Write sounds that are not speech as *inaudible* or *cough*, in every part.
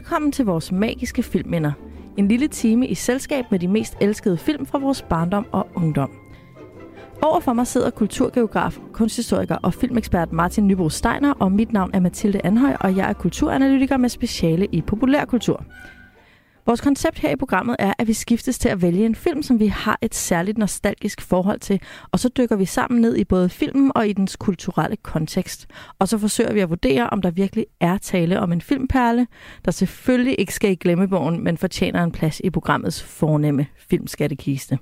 Velkommen til vores magiske filmminder. En lille time i selskab med de mest elskede film fra vores barndom og ungdom. Overfor mig sidder kulturgeograf, kunsthistoriker og filmekspert Martin Nybo Steiner, og mit navn er Mathilde Anhøj, og jeg er kulturanalytiker med speciale i populærkultur. Vores koncept her i programmet er, at vi skiftes til at vælge en film, som vi har et særligt nostalgisk forhold til, og så dykker vi sammen ned i både filmen og i dens kulturelle kontekst. Og så forsøger vi at vurdere, om der virkelig er tale om en filmperle, der selvfølgelig ikke skal i glemmebogen, men fortjener en plads i programmets fornemme filmskattekiste.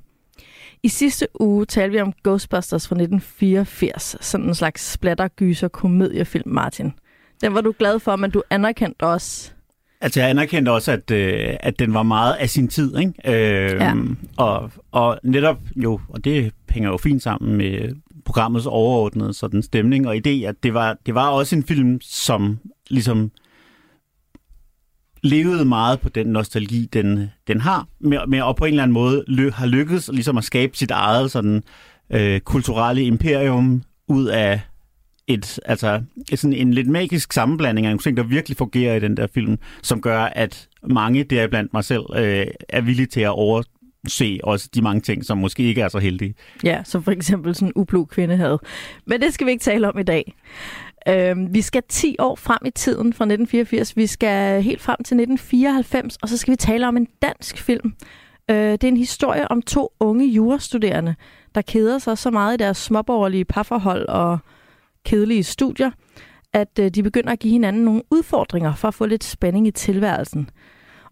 I sidste uge talte vi om Ghostbusters fra 1984, sådan en slags splattergyser komediefilm, Martin. Den var du glad for, men du anerkendte også, Altså, jeg anerkendte også, at, øh, at den var meget af sin tid, ikke? Øh, ja. og, og netop jo, og det hænger jo fint sammen med programmets overordnede sådan stemning og idé, at det var, det var også en film, som ligesom levede meget på den nostalgi, den, den har, med, med, og på en eller anden måde lø, har lykkedes ligesom at skabe sit eget sådan, øh, kulturelle imperium ud af et, altså, et, sådan en lidt magisk sammenblanding af nogle ting, der virkelig fungerer i den der film, som gør, at mange deriblandt mig selv øh, er villige til at overse også de mange ting, som måske ikke er så heldige. Ja, som for eksempel sådan ublu kvindehad. Men det skal vi ikke tale om i dag. Øh, vi skal 10 år frem i tiden fra 1984. Vi skal helt frem til 1994, og så skal vi tale om en dansk film. Øh, det er en historie om to unge jurastuderende, der keder sig så meget i deres småborgerlige parforhold og kedelige studier, at øh, de begynder at give hinanden nogle udfordringer for at få lidt spænding i tilværelsen.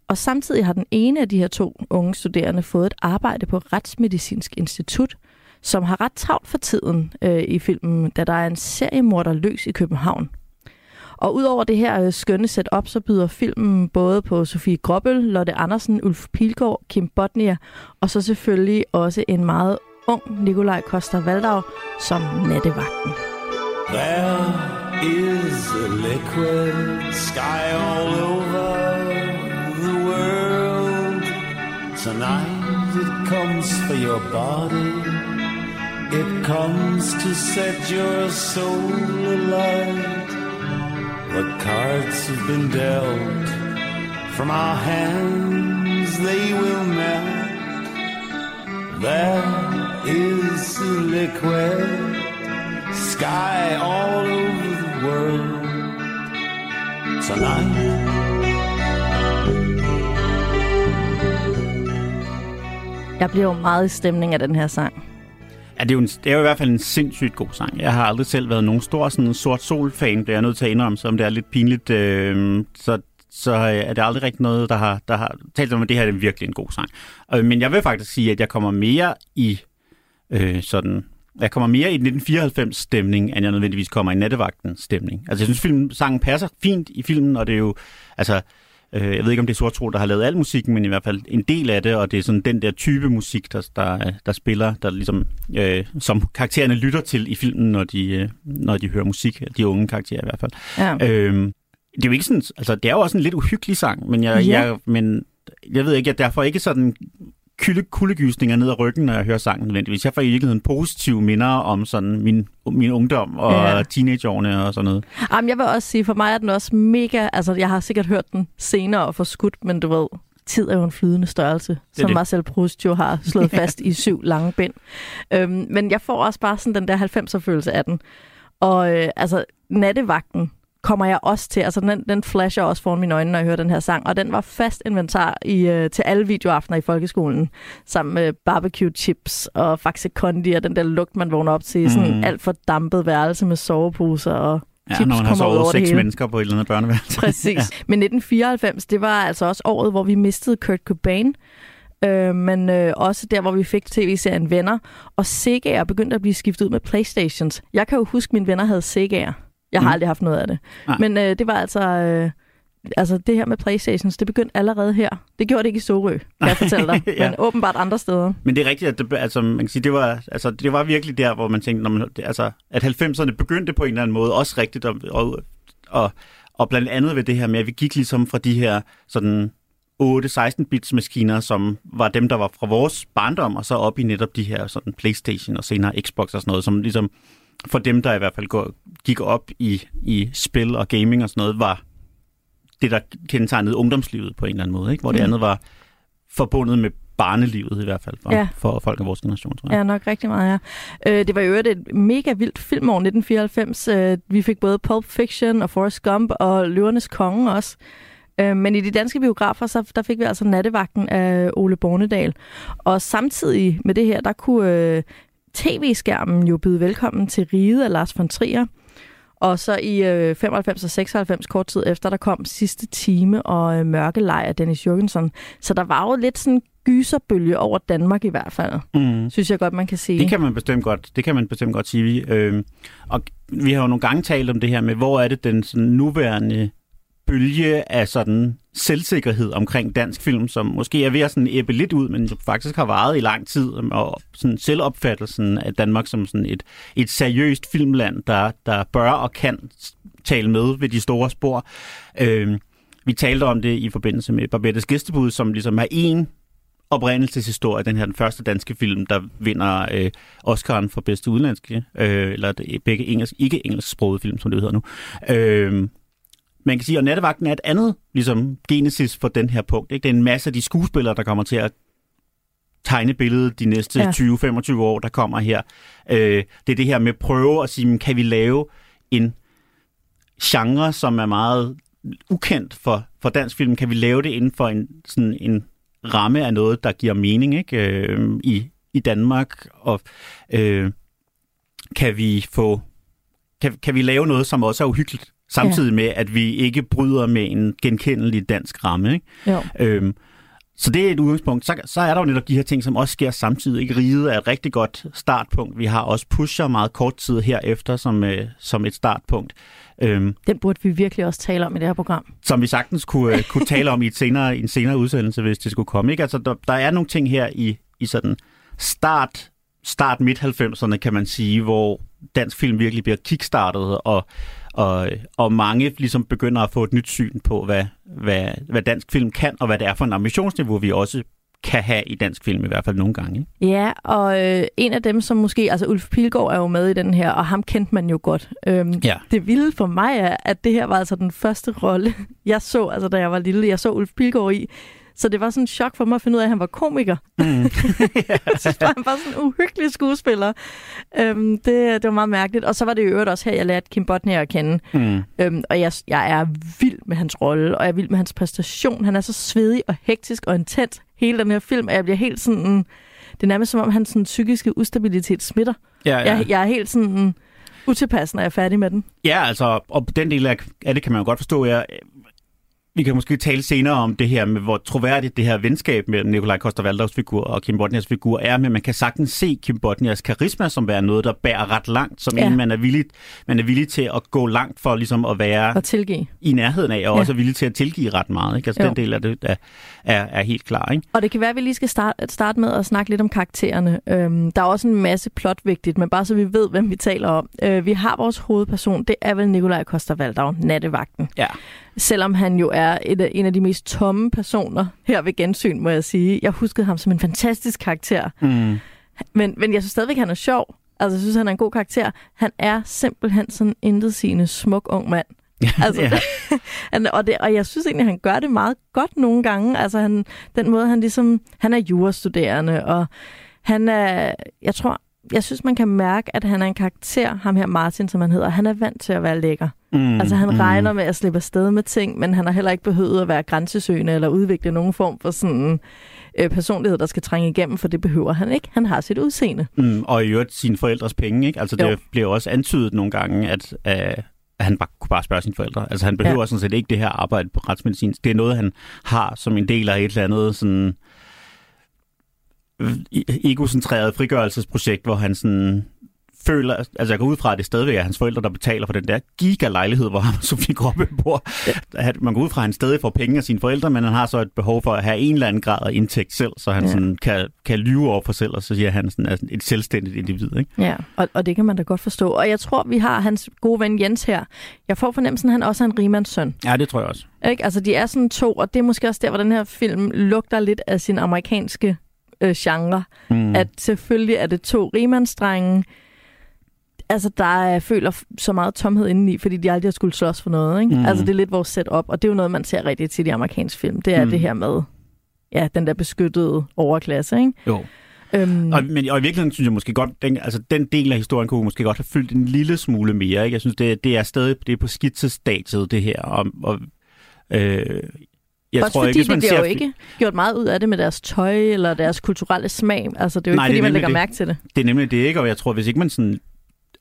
Og samtidig har den ene af de her to unge studerende fået et arbejde på Retsmedicinsk Institut, som har ret travlt for tiden øh, i filmen, da der er en seriemorder løs i København. Og udover det her øh, skønne setup, så byder filmen både på Sofie Grobbel, Lotte Andersen, Ulf Pilgaard, Kim Botnia, og så selvfølgelig også en meget ung Nikolaj Koster Valdau som nattevagten. There is a liquid sky all over the world. Tonight it comes for your body. It comes to set your soul alight. The cards have been dealt from our hands, they will melt. There is a liquid sky all over the world tonight. Jeg bliver jo meget i stemning af den her sang. Ja, det er, jo en, det er jo i hvert fald en sindssygt god sang. Jeg har aldrig selv været nogen stor sådan sort sol-fan, det er jeg nødt til at indrømme, så om det er lidt pinligt. Øh, så, så er det aldrig rigtig noget, der har, der har talt om, at det her er virkelig en god sang. Øh, men jeg vil faktisk sige, at jeg kommer mere i øh, sådan jeg kommer mere i 1994-stemning, end jeg nødvendigvis kommer i nattevagten-stemning. Altså, jeg synes, film, sangen passer fint i filmen, og det er jo, altså, øh, jeg ved ikke, om det er Sort Tro, der har lavet al musikken, men i hvert fald en del af det, og det er sådan den der type musik, der, der, der spiller, der ligesom, øh, som karaktererne lytter til i filmen, når de, øh, når de hører musik, de unge karakterer i hvert fald. Ja. Øh, det er jo ikke sådan, altså, det er jo også en lidt uhyggelig sang, men jeg, ja. jeg, men jeg ved ikke, jeg derfor ikke sådan kulde, kuldegysninger ned ad ryggen, når jeg hører sangen nødvendigvis. Jeg får i virkeligheden positive minder om sådan min, min ungdom og ja. teenageårene og sådan noget. Jamen, jeg vil også sige, for mig er den også mega... Altså, jeg har sikkert hørt den senere og for skudt, men du ved, tid er jo en flydende størrelse, det som det. Marcel Proust jo har slået *laughs* fast i syv lange bind. Øhm, men jeg får også bare sådan den der 90'er-følelse af den. Og øh, altså, nattevagten, kommer jeg også til. Altså, den, den flasher også foran mine øjne, når jeg hører den her sang. Og den var fast inventar i, uh, til alle videoaftener i folkeskolen, sammen med barbecue chips og Faxe Kondi og den der lugt, man vågner op til. Mm. Sådan alt for dampet værelse med soveposer og Ja, når man har sovet seks mennesker på et eller andet børneværelse. *laughs* Præcis. ja. Men 1994, det var altså også året, hvor vi mistede Kurt Cobain. Øh, men øh, også der, hvor vi fik tv-serien Venner. Og Sega'er begyndte at blive skiftet ud med Playstations. Jeg kan jo huske, at mine venner havde Sega'er. Jeg har mm. aldrig haft noget af det. Nej. Men øh, det var altså... Øh, altså det her med Playstations, det begyndte allerede her. Det gjorde det ikke i Sorø, kan jeg fortælle dig. *laughs* ja. Men åbenbart andre steder. Men det er rigtigt, at det, altså, man kan sige, det, var, altså, det var virkelig der, hvor man tænkte, når man, altså, at 90'erne begyndte på en eller anden måde også rigtigt. Og, og, og, og blandt andet ved det her med, at vi gik ligesom fra de her sådan 8-16-bits maskiner, som var dem, der var fra vores barndom, og så op i netop de her sådan Playstation og senere Xbox og sådan noget, som ligesom for dem, der i hvert fald går, gik op i, i spil og gaming og sådan noget, var det, der kendetegnede ungdomslivet på en eller anden måde, ikke? hvor det Mm. andet var forbundet med barnelivet i hvert fald for, Ja. for folk af vores generation, tror jeg. Ja, nok rigtig meget, ja. Øh, det var jo et mega vildt filmår 1994. Øh, vi fik både Pulp Fiction og Forrest Gump og Løvernes Konge også. Øh, men i de danske biografer, så der fik vi altså Nattevagten af Ole Bornedal. Og samtidig med det her, der kunne øh, tv-skærmen jo byde velkommen til Ride af Lars von Trier. Og så i øh, 95 og 96, kort tid efter, der kom Sidste Time og øh, Mørkelej af Dennis Jørgensen. Så der var jo lidt sådan gyserbølge over Danmark i hvert fald, Mm. synes jeg godt, man kan sige. Det kan man bestemt godt, det kan man bestemt godt sige. Øhm, og vi har jo nogle gange talt om det her med, hvor er det den sådan, nuværende bølge af sådan selvsikkerhed omkring dansk film, som måske er ved at sådan æbbe lidt ud, men jo faktisk har varet i lang tid, og sådan selvopfattelsen af Danmark som sådan et, et seriøst filmland, der, der bør og kan tale med ved de store spor. Øh, vi talte om det i forbindelse med Babettes gæstebud, som ligesom er en oprindelseshistorie, den her den første danske film, der vinder øh, Oscar'en for bedste udenlandske, øh, eller begge engelsk, ikke engelsksprogede film, som det hedder nu. Øh, man kan sige, at Nattevagten er et andet ligesom, genesis for den her punkt. Ikke? Det er en masse af de skuespillere, der kommer til at tegne billedet de næste Ja. ja. 20-25 år, der kommer her. Øh, det er det her med prøve at sige, kan vi lave en genre, som er meget ukendt for, for dansk film? Kan vi lave det inden for en, sådan en ramme af noget, der giver mening ikke? Øh, i, i Danmark? Og øh, kan vi få kan, kan vi lave noget, som også er uhyggeligt, samtidig med, at vi ikke bryder med en genkendelig dansk ramme? Ikke? Jo. Øhm, så det er et udgangspunkt. Så, så er der jo netop de her ting, som også sker samtidig. Ikke? Riget er et rigtig godt startpunkt. Vi har også Pusher meget kort tid herefter som, øh, som et startpunkt. Øhm, Den burde vi virkelig også tale om i det her program. som vi sagtens kunne, øh, kunne tale om i et senere, en senere udsendelse, hvis det skulle komme. Ikke? Altså, der, der er nogle ting her i, i sådan start, start midt-90'erne, kan man sige, hvor dansk film virkelig bliver kickstartet, og, og, og mange ligesom begynder at få et nyt syn på, hvad, hvad, hvad dansk film kan, og hvad det er for en ambitionsniveau, vi også kan have i dansk film, i hvert fald nogle gange. Ikke? Ja, og øh, en af dem, som måske... Altså, Ulf Pilgaard er jo med i den her, og ham kendte man jo godt. Øhm, Ja. Det vilde for mig er, at det her var altså den første rolle, *laughs* jeg så, altså da jeg var lille. Jeg så Ulf Pilgaard i. Så det var sådan en chok for mig at finde ud af, at han var komiker. Mm. *laughs* så var han bare sådan en uhyggelig skuespiller. Øhm, det, det var meget mærkeligt. Og så var det i øvrigt også her, jeg lærte Kim Bodnia at kende. Mm. Øhm, og jeg, jeg er vild med hans rolle, og jeg er vild med hans præstation. Han er så svedig og hektisk og intens hele den her film, at jeg bliver helt sådan... Det er nærmest som om, hans sådan, psykiske ustabilitet smitter. Ja, ja. Jeg, jeg er helt sådan utilpas, når jeg er færdig med den. Ja, altså, og den del af, af det kan man jo godt forstå. Jeg, vi kan måske tale senere om det her med, hvor troværdigt det her venskab mellem Nikolaj Koster figur og Kim Bodnias figur er, men man kan sagtens se Kim Bodnias karisma som være noget, der bærer ret langt, som Ja. en, man er, villig, man er villig til at gå langt for ligesom at være Og tilgive. i nærheden af, og Ja. også er villig til at tilgive ret meget. Ikke? Altså, Jo. den del af det er, er, er helt klar. Ikke? Og det kan være, at vi lige skal starte, starte med at snakke lidt om karaktererne. Øhm, der er også en masse plot vigtigt, men bare så vi ved, hvem vi taler om. Øh, vi har vores hovedperson, det er vel Nikolaj Koster nattevagten. Ja. Selvom han jo er et, af- en af de mest tomme personer her ved gensyn, må jeg sige. Jeg huskede ham som en fantastisk karakter. Mm. Men, men jeg synes stadigvæk, han er sjov. Altså, jeg synes, han er en god karakter. Han er simpelthen sådan en intetsigende smuk ung mand. Altså, *laughs* *laughs* ja. Og, det, og jeg synes egentlig, han gør det meget godt nogle gange. Altså han, den måde, han ligesom... Han er jurastuderende, og han er... Jeg tror... Jeg synes, man kan mærke, at han er en karakter, ham her Martin, som han hedder. Han er vant til at være lækker. Mm. Altså han mm. regner med at slippe afsted med ting, men han har heller ikke behøvet at være grænsesøgende eller udvikle nogen form for sådan øh, personlighed, der skal trænge igennem, for det behøver han ikke. Han har sit udseende. Mm, og i øvrigt sine forældres penge, ikke? Altså det Jo. bliver også antydet nogle gange, at, øh, at han bare kunne bare spørge sine forældre. Altså han behøver ja. sådan set ikke det her arbejde på retsmedicin. Det er noget, han har som en del af et eller andet sådan egocentreret frigørelsesprojekt, hvor han sådan føler, altså jeg går ud fra, at det stadigvæk er hans forældre, der betaler for den der giga-lejlighed, hvor ham og Sofie Groppe bor. Ja. Man går ud fra, at han stadig får penge af sine forældre, men han har så et behov for at have en eller anden grad af indtægt selv, så han Ja. sådan kan, kan lyve over for selv, og så siger han sådan, er et selvstændigt individ. Ikke? Ja, og, og det kan man da godt forstå. Og jeg tror, vi har hans gode ven Jens her. Jeg får fornemmelsen, at han også er en rigmandssøn. Ja, det tror jeg også. Ikke? Altså, de er sådan to, og det er måske også der, hvor den her film lugter lidt af sin amerikanske øh, genre. Mm. At selvfølgelig er det to rimandsdrenge. altså, der er, føler så meget tomhed indeni, fordi de aldrig har skulle slås for noget. Ikke? Mm. Altså, det er lidt vores setup, og det er jo noget, man ser rigtig tit i amerikansk film. Det er Mm. det her med, ja, den der beskyttede overklasse, ikke? Jo. Øhm, Og, men, og i virkeligheden synes jeg måske godt, den, altså den del af historien kunne måske godt have fyldt en lille smule mere. Ikke? Jeg synes, det, det er stadig det er på skitsestadiet, det her. Og, og, øh, jeg også tror fordi ikke, hvis man det bliver ser jo ikke gjort meget ud af det med deres tøj eller deres kulturelle smag. Altså, det er jo ikke, Nej, er fordi man lægger det. mærke til det. Det er nemlig det ikke, og jeg tror, hvis ikke man sådan...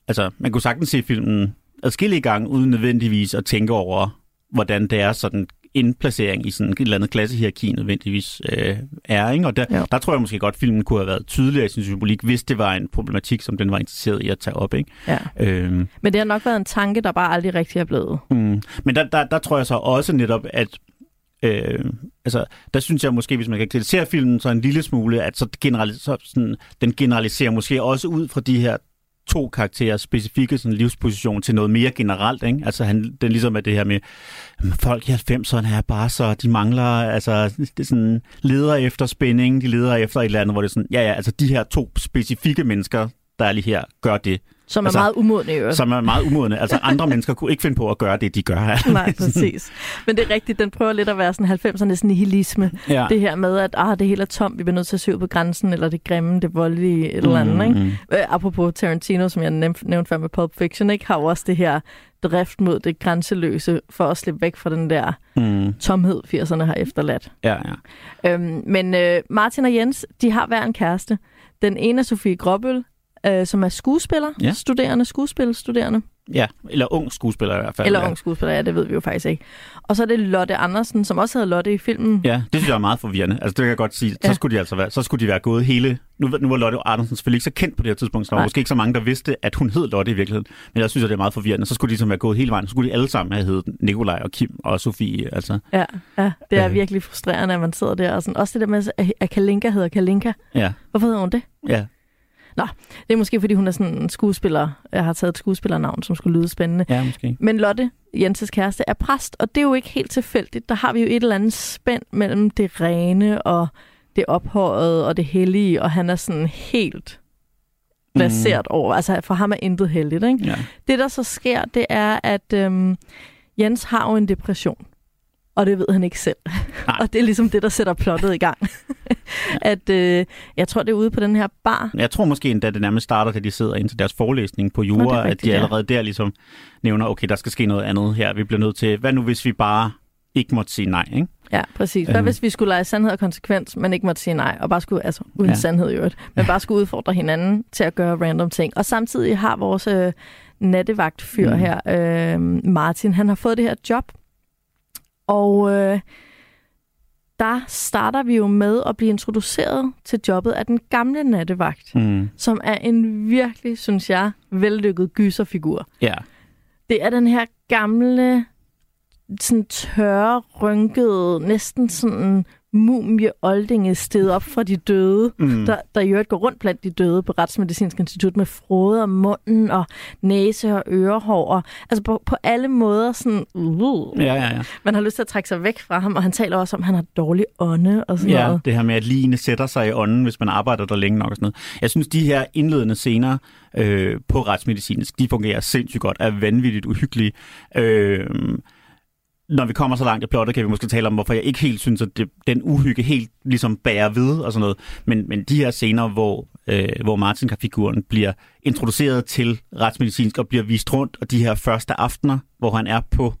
Altså, man kunne sagtens se filmen adskillige gange, uden nødvendigvis at tænke over, hvordan det er sådan indplacering i sådan et eller andet klassehierarki nødvendigvis øh, er. Ikke? Og der, Jo. der tror jeg måske godt, filmen kunne have været tydeligere i sin symbolik, hvis det var en problematik, som den var interesseret i at tage op. Ikke? Ja. Øhm, Men det har nok været en tanke, der bare aldrig rigtig er blevet. Mm. Men der, der, der tror jeg så også netop, at øh, altså, der synes jeg måske, hvis man kan kritisere filmen så en lille smule, at så generalis- så sådan, den generaliserer måske også ud fra de her to karakterers specifikke sådan, livsposition til noget mere generelt. Ikke? Altså han, den ligesom er det her med, folk i 90'erne er bare så, de mangler, altså det er sådan, leder efter spænding, de leder efter et eller andet, hvor det er sådan, ja ja, altså de her to specifikke mennesker, der er lige her, gør det som Altså, er meget umodne øvrigt. som er meget umodne. Altså andre *laughs* mennesker kunne ikke finde på at gøre det, de gør. Nej, præcis. Men det er rigtigt, den prøver lidt at være sådan 90'ernes nihilisme. ja. Det her med, at ah, det hele er tomt, vi bliver nødt til at se ud på grænsen, eller det grimme, det voldelige, et eller andet. Ikke? Mm. Øh, apropos Tarantino, som jeg næv- nævnte før med Pulp Fiction, ikke, har jo også det her drift mod det grænseløse, for at slippe væk fra den der Mm. tomhed, 80'erne har efterladt. Ja, ja. Øhm, men øh, Martin og Jens, de har hver en kæreste. Den ene er Sofie Gråbøl, øh, som er skuespiller, Ja. studerende, skuespilstuderende. Ja, eller ung skuespiller i hvert fald. Eller ja. ung skuespiller, ja, det ved vi jo faktisk ikke. Og så er det Lotte Andersen, som også havde Lotte i filmen. Ja, det synes jeg er meget forvirrende. Altså, det kan jeg godt sige. Så Ja. skulle de altså være, så skulle de være gået hele... Nu, nu var Lotte Andersen selvfølgelig ikke så kendt på det her tidspunkt, så der var Nej. måske ikke så mange, der vidste, at hun hed Lotte i virkeligheden. Men jeg synes, at det er meget forvirrende. Så skulle de ligesom være gået hele vejen. Så skulle de alle sammen have heddet Nikolaj og Kim og Sofie. Altså, Ja, ja det er Øh. virkelig frustrerende, at man sidder der. Og sådan. Også det der med, at- at Kalinka hedder Kalinka. ja, Hvorfor hedder hun det? ja. Det er måske, fordi hun er sådan en skuespiller. Jeg har taget et skuespillernavn, som skulle lyde spændende. Ja, måske. Men Lotte, Jenses kæreste, er præst, og det er jo ikke helt tilfældigt. Der har vi jo et eller andet spænd mellem det rene og det ophøjede og det hellige, og han er sådan helt baseret over. Altså for ham er intet heldigt, ikke? Ja. Det, der så sker, det er, at øhm, Jens har jo en depression. Og det ved han ikke selv. Nej. *laughs* og det er ligesom det, der sætter plottet i gang. *laughs* at øh, jeg tror, det er ude på den her bar. Jeg tror måske endda, det nærmest starter, da de sidder ind til deres forelæsning på Nå, jura, at rigtigt, de ja. allerede der ligesom nævner, okay, der skal ske noget andet her. Vi bliver nødt til, hvad nu hvis vi bare ikke måtte sige nej, ikke? Ja, præcis. Hvad Øhm. hvis vi skulle lege sandhed og konsekvens, men ikke måtte sige nej, og bare skulle, altså uden Ja. sandhed i øvrigt, men bare skulle udfordre hinanden til at gøre random ting. Og samtidig har vores øh, nattevagtfyr mm. her, øh, Martin, han har fået det her job, og øh, der starter vi jo med at blive introduceret til jobbet af den gamle nattevagt, Mm. som er en virkelig, synes jeg, vellykket gyserfigur. Ja. Det er den her gamle, sådan tørre, rynkede, næsten sådan mumie oldinge sted op fra de døde, Mm. der, der i øvrigt går rundt blandt de døde på Retsmedicinsk Institut med frode om munden og næse og ørehår. Og, altså på, på alle måder sådan, uh, Ja, ja, ja. man har lyst til at trække sig væk fra ham, og han taler også om, at han har dårlig ånde og sådan Ja, noget. det her med, at ligene sætter sig i ånden, hvis man arbejder der længe nok og sådan noget. Jeg synes, de her indledende scener øh, på retsmedicinsk, de fungerer sindssygt godt, er vanvittigt uhyggelige. Øh, når vi kommer så langt i plottet, kan vi måske tale om, hvorfor jeg ikke helt synes, at det, den uhygge helt ligesom bærer ved og sådan noget. Men, men de her scener, hvor, øh, hvor Martin-figuren bliver introduceret til retsmedicinsk og bliver vist rundt, og de her første aftener, hvor han er på,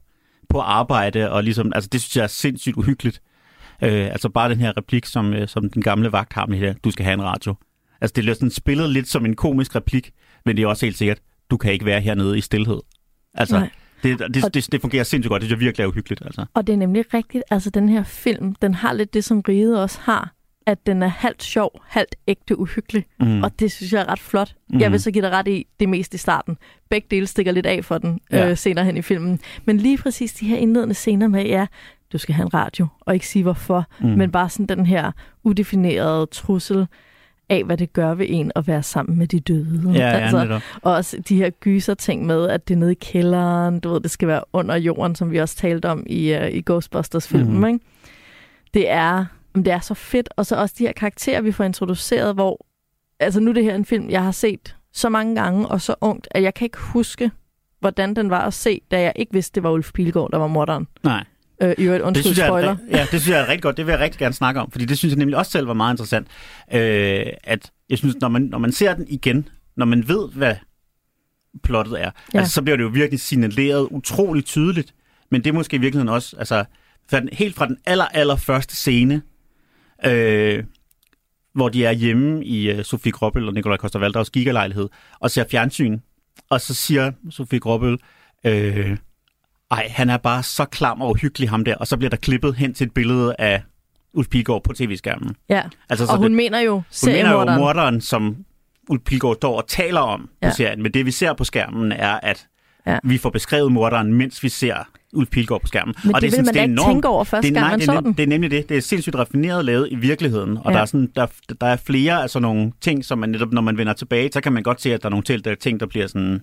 på arbejde, og ligesom, altså det synes jeg er sindssygt uhyggeligt. Øh, altså bare den her replik, som, øh, som den gamle vagt har med her, du skal have en radio. Altså det er sådan spillet lidt som en komisk replik, men det er også helt sikkert, du kan ikke være hernede i stillhed. Altså, Nej det, det, det, det fungerer sindssygt godt, det er virkelig er uhyggeligt. Altså. Og det er nemlig rigtigt, altså den her film, den har lidt det, som Ride også har, at den er halvt sjov, halvt ægte uhyggelig. Mm. Og det synes jeg er ret flot. Mm. Jeg vil så give dig ret i det meste i starten. Begge dele stikker lidt af for den Ja. øh, senere hen i filmen. Men lige præcis de her indledende scener med, ja, du skal have en radio, og ikke sige hvorfor, mm. men bare sådan den her udefinerede trussel af, hvad det gør ved en at være sammen med de døde. Ja, ja, altså, netop. og også de her gyser ting med, at det er nede i kælderen, du ved, det skal være under jorden, som vi også talte om i, uh, i Ghostbusters-filmen, mm. ikke? Det er, det er så fedt, og så også de her karakterer, vi får introduceret, hvor, altså nu er det her en film, jeg har set så mange gange og så ungt, at jeg kan ikke huske, hvordan den var at se, da jeg ikke vidste, det var Ulf Pilgaard, der var morderen. Nej. Øh, I øvrigt, undskyld, det synes spoiler. Jeg, ja, det synes jeg er rigtig godt. Det vil jeg rigtig gerne snakke om, fordi det synes jeg nemlig også selv var meget interessant. Øh, at jeg synes, når man, når man ser den igen, når man ved, hvad plottet er, ja. altså, så bliver det jo virkelig signaleret utroligt tydeligt. Men det er måske i virkeligheden også, altså, fra den, helt fra den aller, aller første scene, øh, hvor de er hjemme i uh, Sofie Grobbel og Nikolaj koster Valdavs gigalejlighed, og ser fjernsyn, og så siger Sofie Grobbel, øh, ej, han er bare så klam og uhyggelig ham der, og så bliver der klippet hen til et billede af Ulf Pilgaard på tv-skærmen. Ja, altså, så og hun det, mener jo hun mener jo morderen, som Ulf Pilgaard står og taler om Ja. på serien, men det vi ser på skærmen er, at Ja. vi får beskrevet morderen, mens vi ser Ulf Pilgaard på skærmen. Men og det, er vil man det er ikke enormt- tænke over første det er, gang, nej, man det, er, så den. det er nemlig det. Det er sindssygt raffineret lavet i virkeligheden, og Ja. der, er sådan, der, der er flere af sådan nogle ting, som man netop, når man vender tilbage, så kan man godt se, at der er nogle til, der er ting, der bliver sådan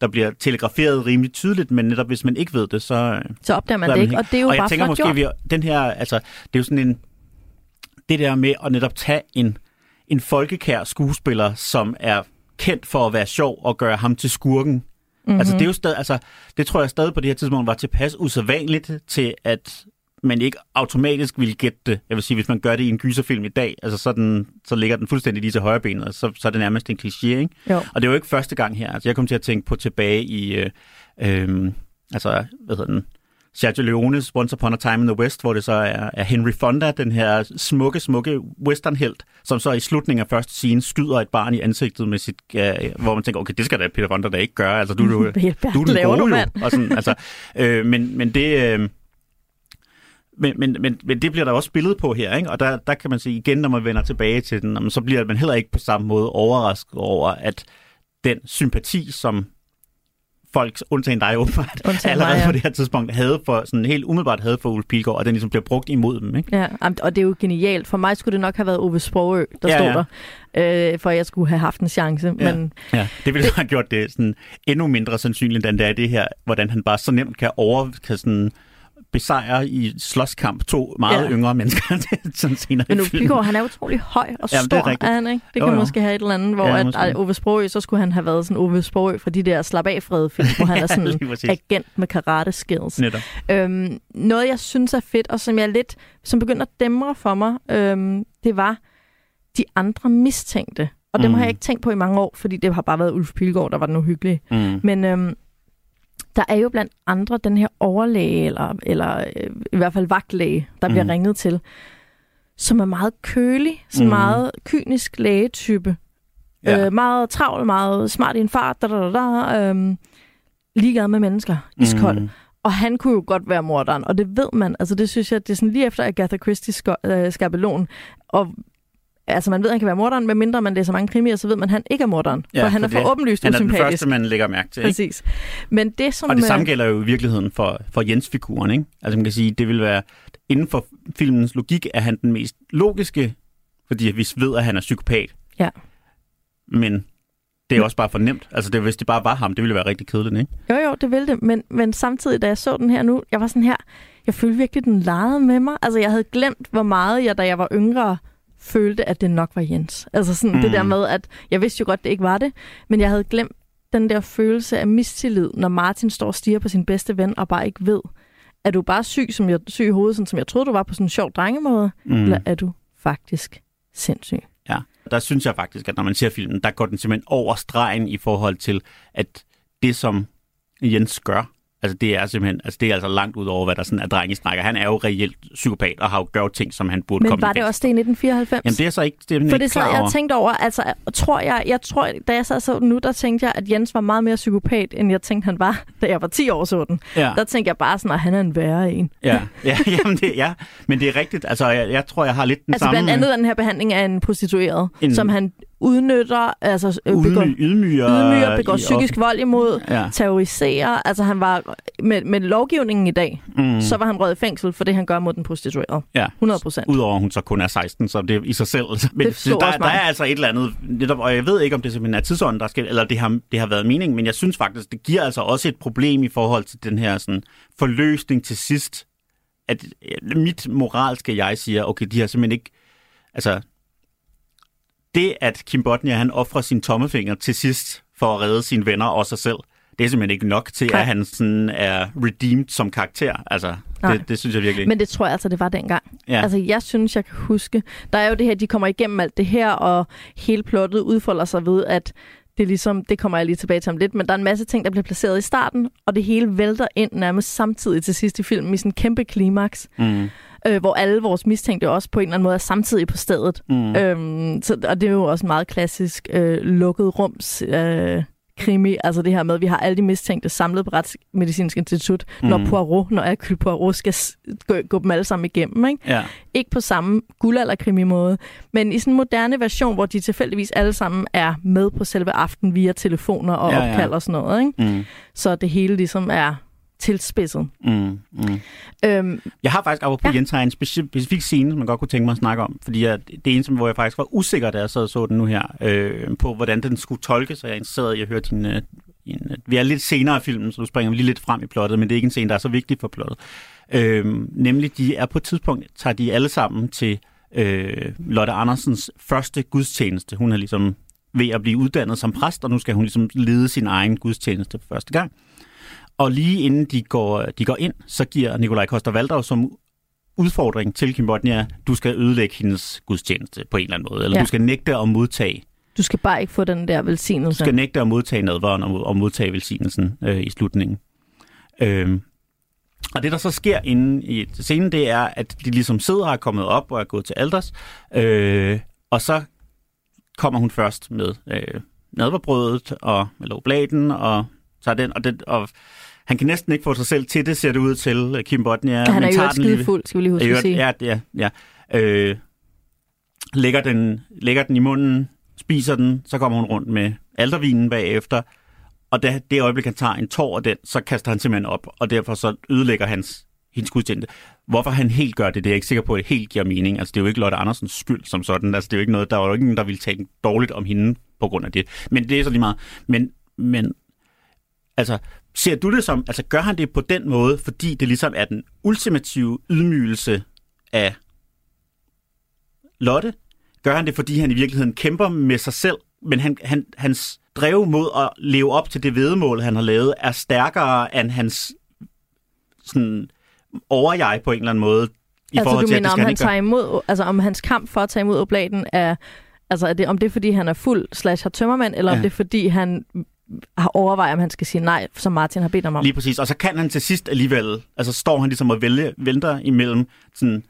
der bliver telegraferet rimelig tydeligt, men netop hvis man ikke ved det, så... Så opdager man så det ikke, og det er jo og jeg bare tænker flot måske, gjort. vi, den her, altså, det er jo sådan en... Det der med at netop tage en, en folkekær skuespiller, som er kendt for at være sjov, og gøre ham til skurken. Mm-hmm. Altså, det er jo stadig, altså, det tror jeg stadig på det her tidspunkt var tilpas usædvanligt til, at man ikke automatisk ville gætte det. Jeg vil sige, hvis man gør det i en gyserfilm i dag, altså så, den, så ligger den fuldstændig lige til højre benet, og så, så er det nærmest en kliché, ikke? Jo. Og det er jo ikke første gang her. Altså, jeg kom til at tænke på tilbage i, øh, øh, altså, hvad hedder den, Sergio Leones Once Upon a Time in the West, hvor det så er, er Henry Fonda, den her smukke, smukke westernhelt, som så i slutningen af første scene skyder et barn i ansigtet med sit, øh, hvor man tænker, okay, det skal da Peter Fonda da ikke gøre. Altså, du, du, *laughs* Hvad du er den gode du, mand? Og sådan, altså, øh, men, men det... Øh, men, men, men, men det bliver der også spillet på her, ikke? og der, der kan man sige igen, når man vender tilbage til den, så bliver man heller ikke på samme måde overrasket over, at den sympati, som folk, undtagen dig åbenbart, Undtagen allerede mig, ja. på det her tidspunkt havde for, sådan helt umiddelbart havde for Ulf Pilgaard, og den ligesom bliver brugt imod dem. Ikke? Ja, og det er jo genialt. For mig skulle det nok have været Ove Sprogø, der Ja, stod ja. der, øh, for jeg skulle have haft en chance. Ja. Men Ja, det ville have gjort det sådan endnu mindre sandsynligt, end det er det her, hvordan han bare så nemt kan over, kan sådan besejre i slåskamp to meget Ja. yngre mennesker *laughs* sådan senere Men. Pilgaard, han er utrolig høj og Jamen, stor, det er rigtigt. er han ikke? Det Jo, kan jo. måske have et eller andet, hvor Ja, at, ej, Ove Sprogø, så skulle han have været sådan Ove Sprogø fra de der slap af film, hvor han *laughs* er sådan præcis. agent med karate skills. Netop. Øhm, noget, jeg synes er fedt, og som jeg lidt, som begynder at dæmre for mig, øhm, det var de andre mistænkte. Og dem Mm. har jeg ikke tænkt på i mange år, fordi det har bare været Ulf Pilgaard, der var den uhyggelige. Mm. Men øhm, der er jo blandt andre den her overlæge, eller, eller øh, i hvert fald vagtlæge, der bliver Mhm. ringet til, som er meget kølig, sådan Mhm. meget kynisk lægetype. Ja. Øh, meget travl, meget smart i en fart, da, da, da, da, øhm, ligeglad med mennesker, iskold. Mm. Og han kunne jo godt være morderen, og det ved man. Altså det synes jeg, det er sådan lige efter Agatha Christie's øh, skabelon. Og altså man ved, at han kan være morderen, men mindre man læser mange krimier, så ved man, at han ikke er morderen. Ja, for han er fordi for åbenlyst Han er den usympatisk. første, man lægger mærke til. Ikke? Præcis. Men det som... Og det øh, samme gælder jo i virkeligheden for, for Jens-figuren. Ikke? Altså man kan sige, det vil være, inden for filmens logik, er han den mest logiske, fordi vi ved, at han er psykopat. Ja. Men det er også bare for nemt. Altså det, hvis det bare var ham, det ville være rigtig kedeligt, ikke? Jo, jo, det ville det. Men, men samtidig, da jeg så den her nu, jeg var sådan her, jeg følte virkelig, den legede med mig. Altså, jeg havde glemt, hvor meget jeg, da jeg var yngre, følte, at det nok var Jens. Altså sådan mm. det Mm. der med, at jeg vidste jo godt, det ikke var det, men jeg havde glemt den der følelse af mistillid, når Martin står og stiger på sin bedste ven og bare ikke ved, er du bare syg, som jeg, syg i hovedet, sådan, som jeg troede, du var på sådan en sjov drengemåde, mm. eller er du faktisk sindssyg? Ja, der synes jeg faktisk, at når man ser filmen, der går den simpelthen over stregen i forhold til, at det, som Jens gør, altså det er simpelthen, altså det er altså langt ud over, hvad der sådan er drengesnakker. Han er jo reelt psykopat og har jo gjort ting, som han burde Men komme var i det også det i 1994? Jamen det er så ikke, det er For ikke det klar jeg tænkte over, altså tror jeg, jeg tror, da jeg sad så nu, der tænkte jeg, at Jens var meget mere psykopat, end jeg tænkte, han var, da jeg var 10 år så den. Ja. Der tænkte jeg bare sådan, at han er en værre en. Ja, ja, *laughs* jamen det, ja, men det er rigtigt. Altså, jeg, jeg tror, jeg har lidt den Altså samme... blandt andet den her behandling af en prostitueret, en, som han udnytter, altså øh, begår, Ydmy, ydmyger, ydmyger, begår psykisk vold imod, Ja. terroriserer. Altså han var, med, med lovgivningen i dag, Mm. så var han røget i fængsel for det, han gør mod den prostituerede. Ja. 100 procent. Udover at hun så kun er 16, så det er i sig selv. *laughs* Men Det der, der mig. er altså et eller andet, netop, og jeg ved ikke, om det simpelthen er tidsånden, der skal, eller det har, det har været meningen, men jeg synes faktisk, det giver altså også et problem i forhold til den her sådan, forløsning til sidst, at mit moralske jeg siger, okay, de har simpelthen ikke, altså, det, at Kim Bodnia, han offrer sin tommefinger til sidst for at redde sine venner og sig selv, det er simpelthen ikke nok til, Nej. at han sådan er redeemed som karakter. Altså, Nej. det, det synes jeg virkelig ikke. Men det tror jeg altså, det var dengang. Ja. Altså, jeg synes, jeg kan huske. Der er jo det her, de kommer igennem alt det her, og hele plottet udfolder sig ved, at det er ligesom, det kommer jeg lige tilbage til om lidt, men der er en masse ting, der bliver placeret i starten, og det hele vælter ind nærmest samtidig til sidst i filmen i sådan en kæmpe klimaks, Mm. øh, hvor alle vores mistænkte også på en eller anden måde er samtidig på stedet. Mm. Øhm, så, og det er jo også en meget klassisk øh, lukket rums øh, krimi, altså det her med, at vi har alle de mistænkte samlet på Retsmedicinsk Institut, mm. når Mm. Poirot, når Hercule Poirot skal gå, gå dem alle sammen igennem, ikke? Ja. Ikke på samme guldalderkrimi-måde, men i sådan en moderne version, hvor de tilfældigvis alle sammen er med på selve aften via telefoner og Ja, ja, ja. opkald og sådan noget, ikke? Mm. Så det hele ligesom er tilspidset. Mm. Mm. Øhm, Jeg har faktisk, apropos Ja. Jens, en speci- specifik scene, som man godt kunne tænke mig at snakke om. Fordi jeg, det eneste, hvor jeg faktisk var usikker, da jeg sad og så den nu her, øh, på hvordan den skulle tolkes, og jeg er interesseret i at høre din... Øh, din øh, vi er lidt senere i filmen, så du springer lige lidt frem i plottet, men det er ikke en scene, der er så vigtig for plottet. Øh, nemlig, de er på et tidspunkt, tager de alle sammen til øh, Lotte Andersens første gudstjeneste. Hun er ligesom ved at blive uddannet som præst, og nu skal hun ligesom lede sin egen gudstjeneste for første gang. Og lige inden de går, de går ind, så giver Nikolaj Koster Valdau som udfordring til Kim Bodnia, du skal ødelægge hendes gudstjeneste på en eller anden måde, eller Ja. du skal nægte at modtage, du skal bare ikke få den der du velsignelse. skal nægte at modtage nadveren og, og modtage velsignelsen øh, i slutningen. Øhm, og det, der så sker inde i scenen, det er, at de ligesom sidder og er kommet op og er gået til alders, øh, og så kommer hun først med øh, nadverbrødet og eller oblaten og tager den, og, den, og han kan næsten ikke få sig selv til det, ser det ud til øh, Kim Bodnia. han er jo et den lige- skide fuld, skal vi lige huske i at øvrigt, sige. Ja, ja, ja. Øh, lægger, den, lægger den i munden, spiser den, så kommer hun rundt med aldervinen bagefter, og da det øjeblik, han tager en tår af den, så kaster han simpelthen op, og derfor så ødelægger hans hendes gudstjeneste. Hvorfor han helt gør det, det er jeg ikke sikker på, at det helt giver mening. Altså, det er jo ikke Lotte Andersens skyld som sådan. Altså, det er jo ikke noget, der var jo ikke nogen, der ville tale dårligt om hende på grund af det. Men det er så lige meget. Men, men altså, ser du det som, altså gør han det på den måde, fordi det ligesom er den ultimative ydmygelse af Lotte? Gør han det, fordi han i virkeligheden kæmper med sig selv, men han, han, hans drev mod at leve op til det vedemål, han har lavet, er stærkere end hans sådan, overjeg på en eller anden måde. I altså, forhold du til, at mener, det om han tager imod, altså om hans kamp for at tage imod oblaten er, altså er det, om det er, fordi han er fuld slash har tømmermand, eller ja. om det er, fordi han har overvejet, om han skal sige nej, som Martin har bedt ham om. Lige præcis. Og så kan han til sidst alligevel, altså står han ligesom og vælge, venter imellem sådan,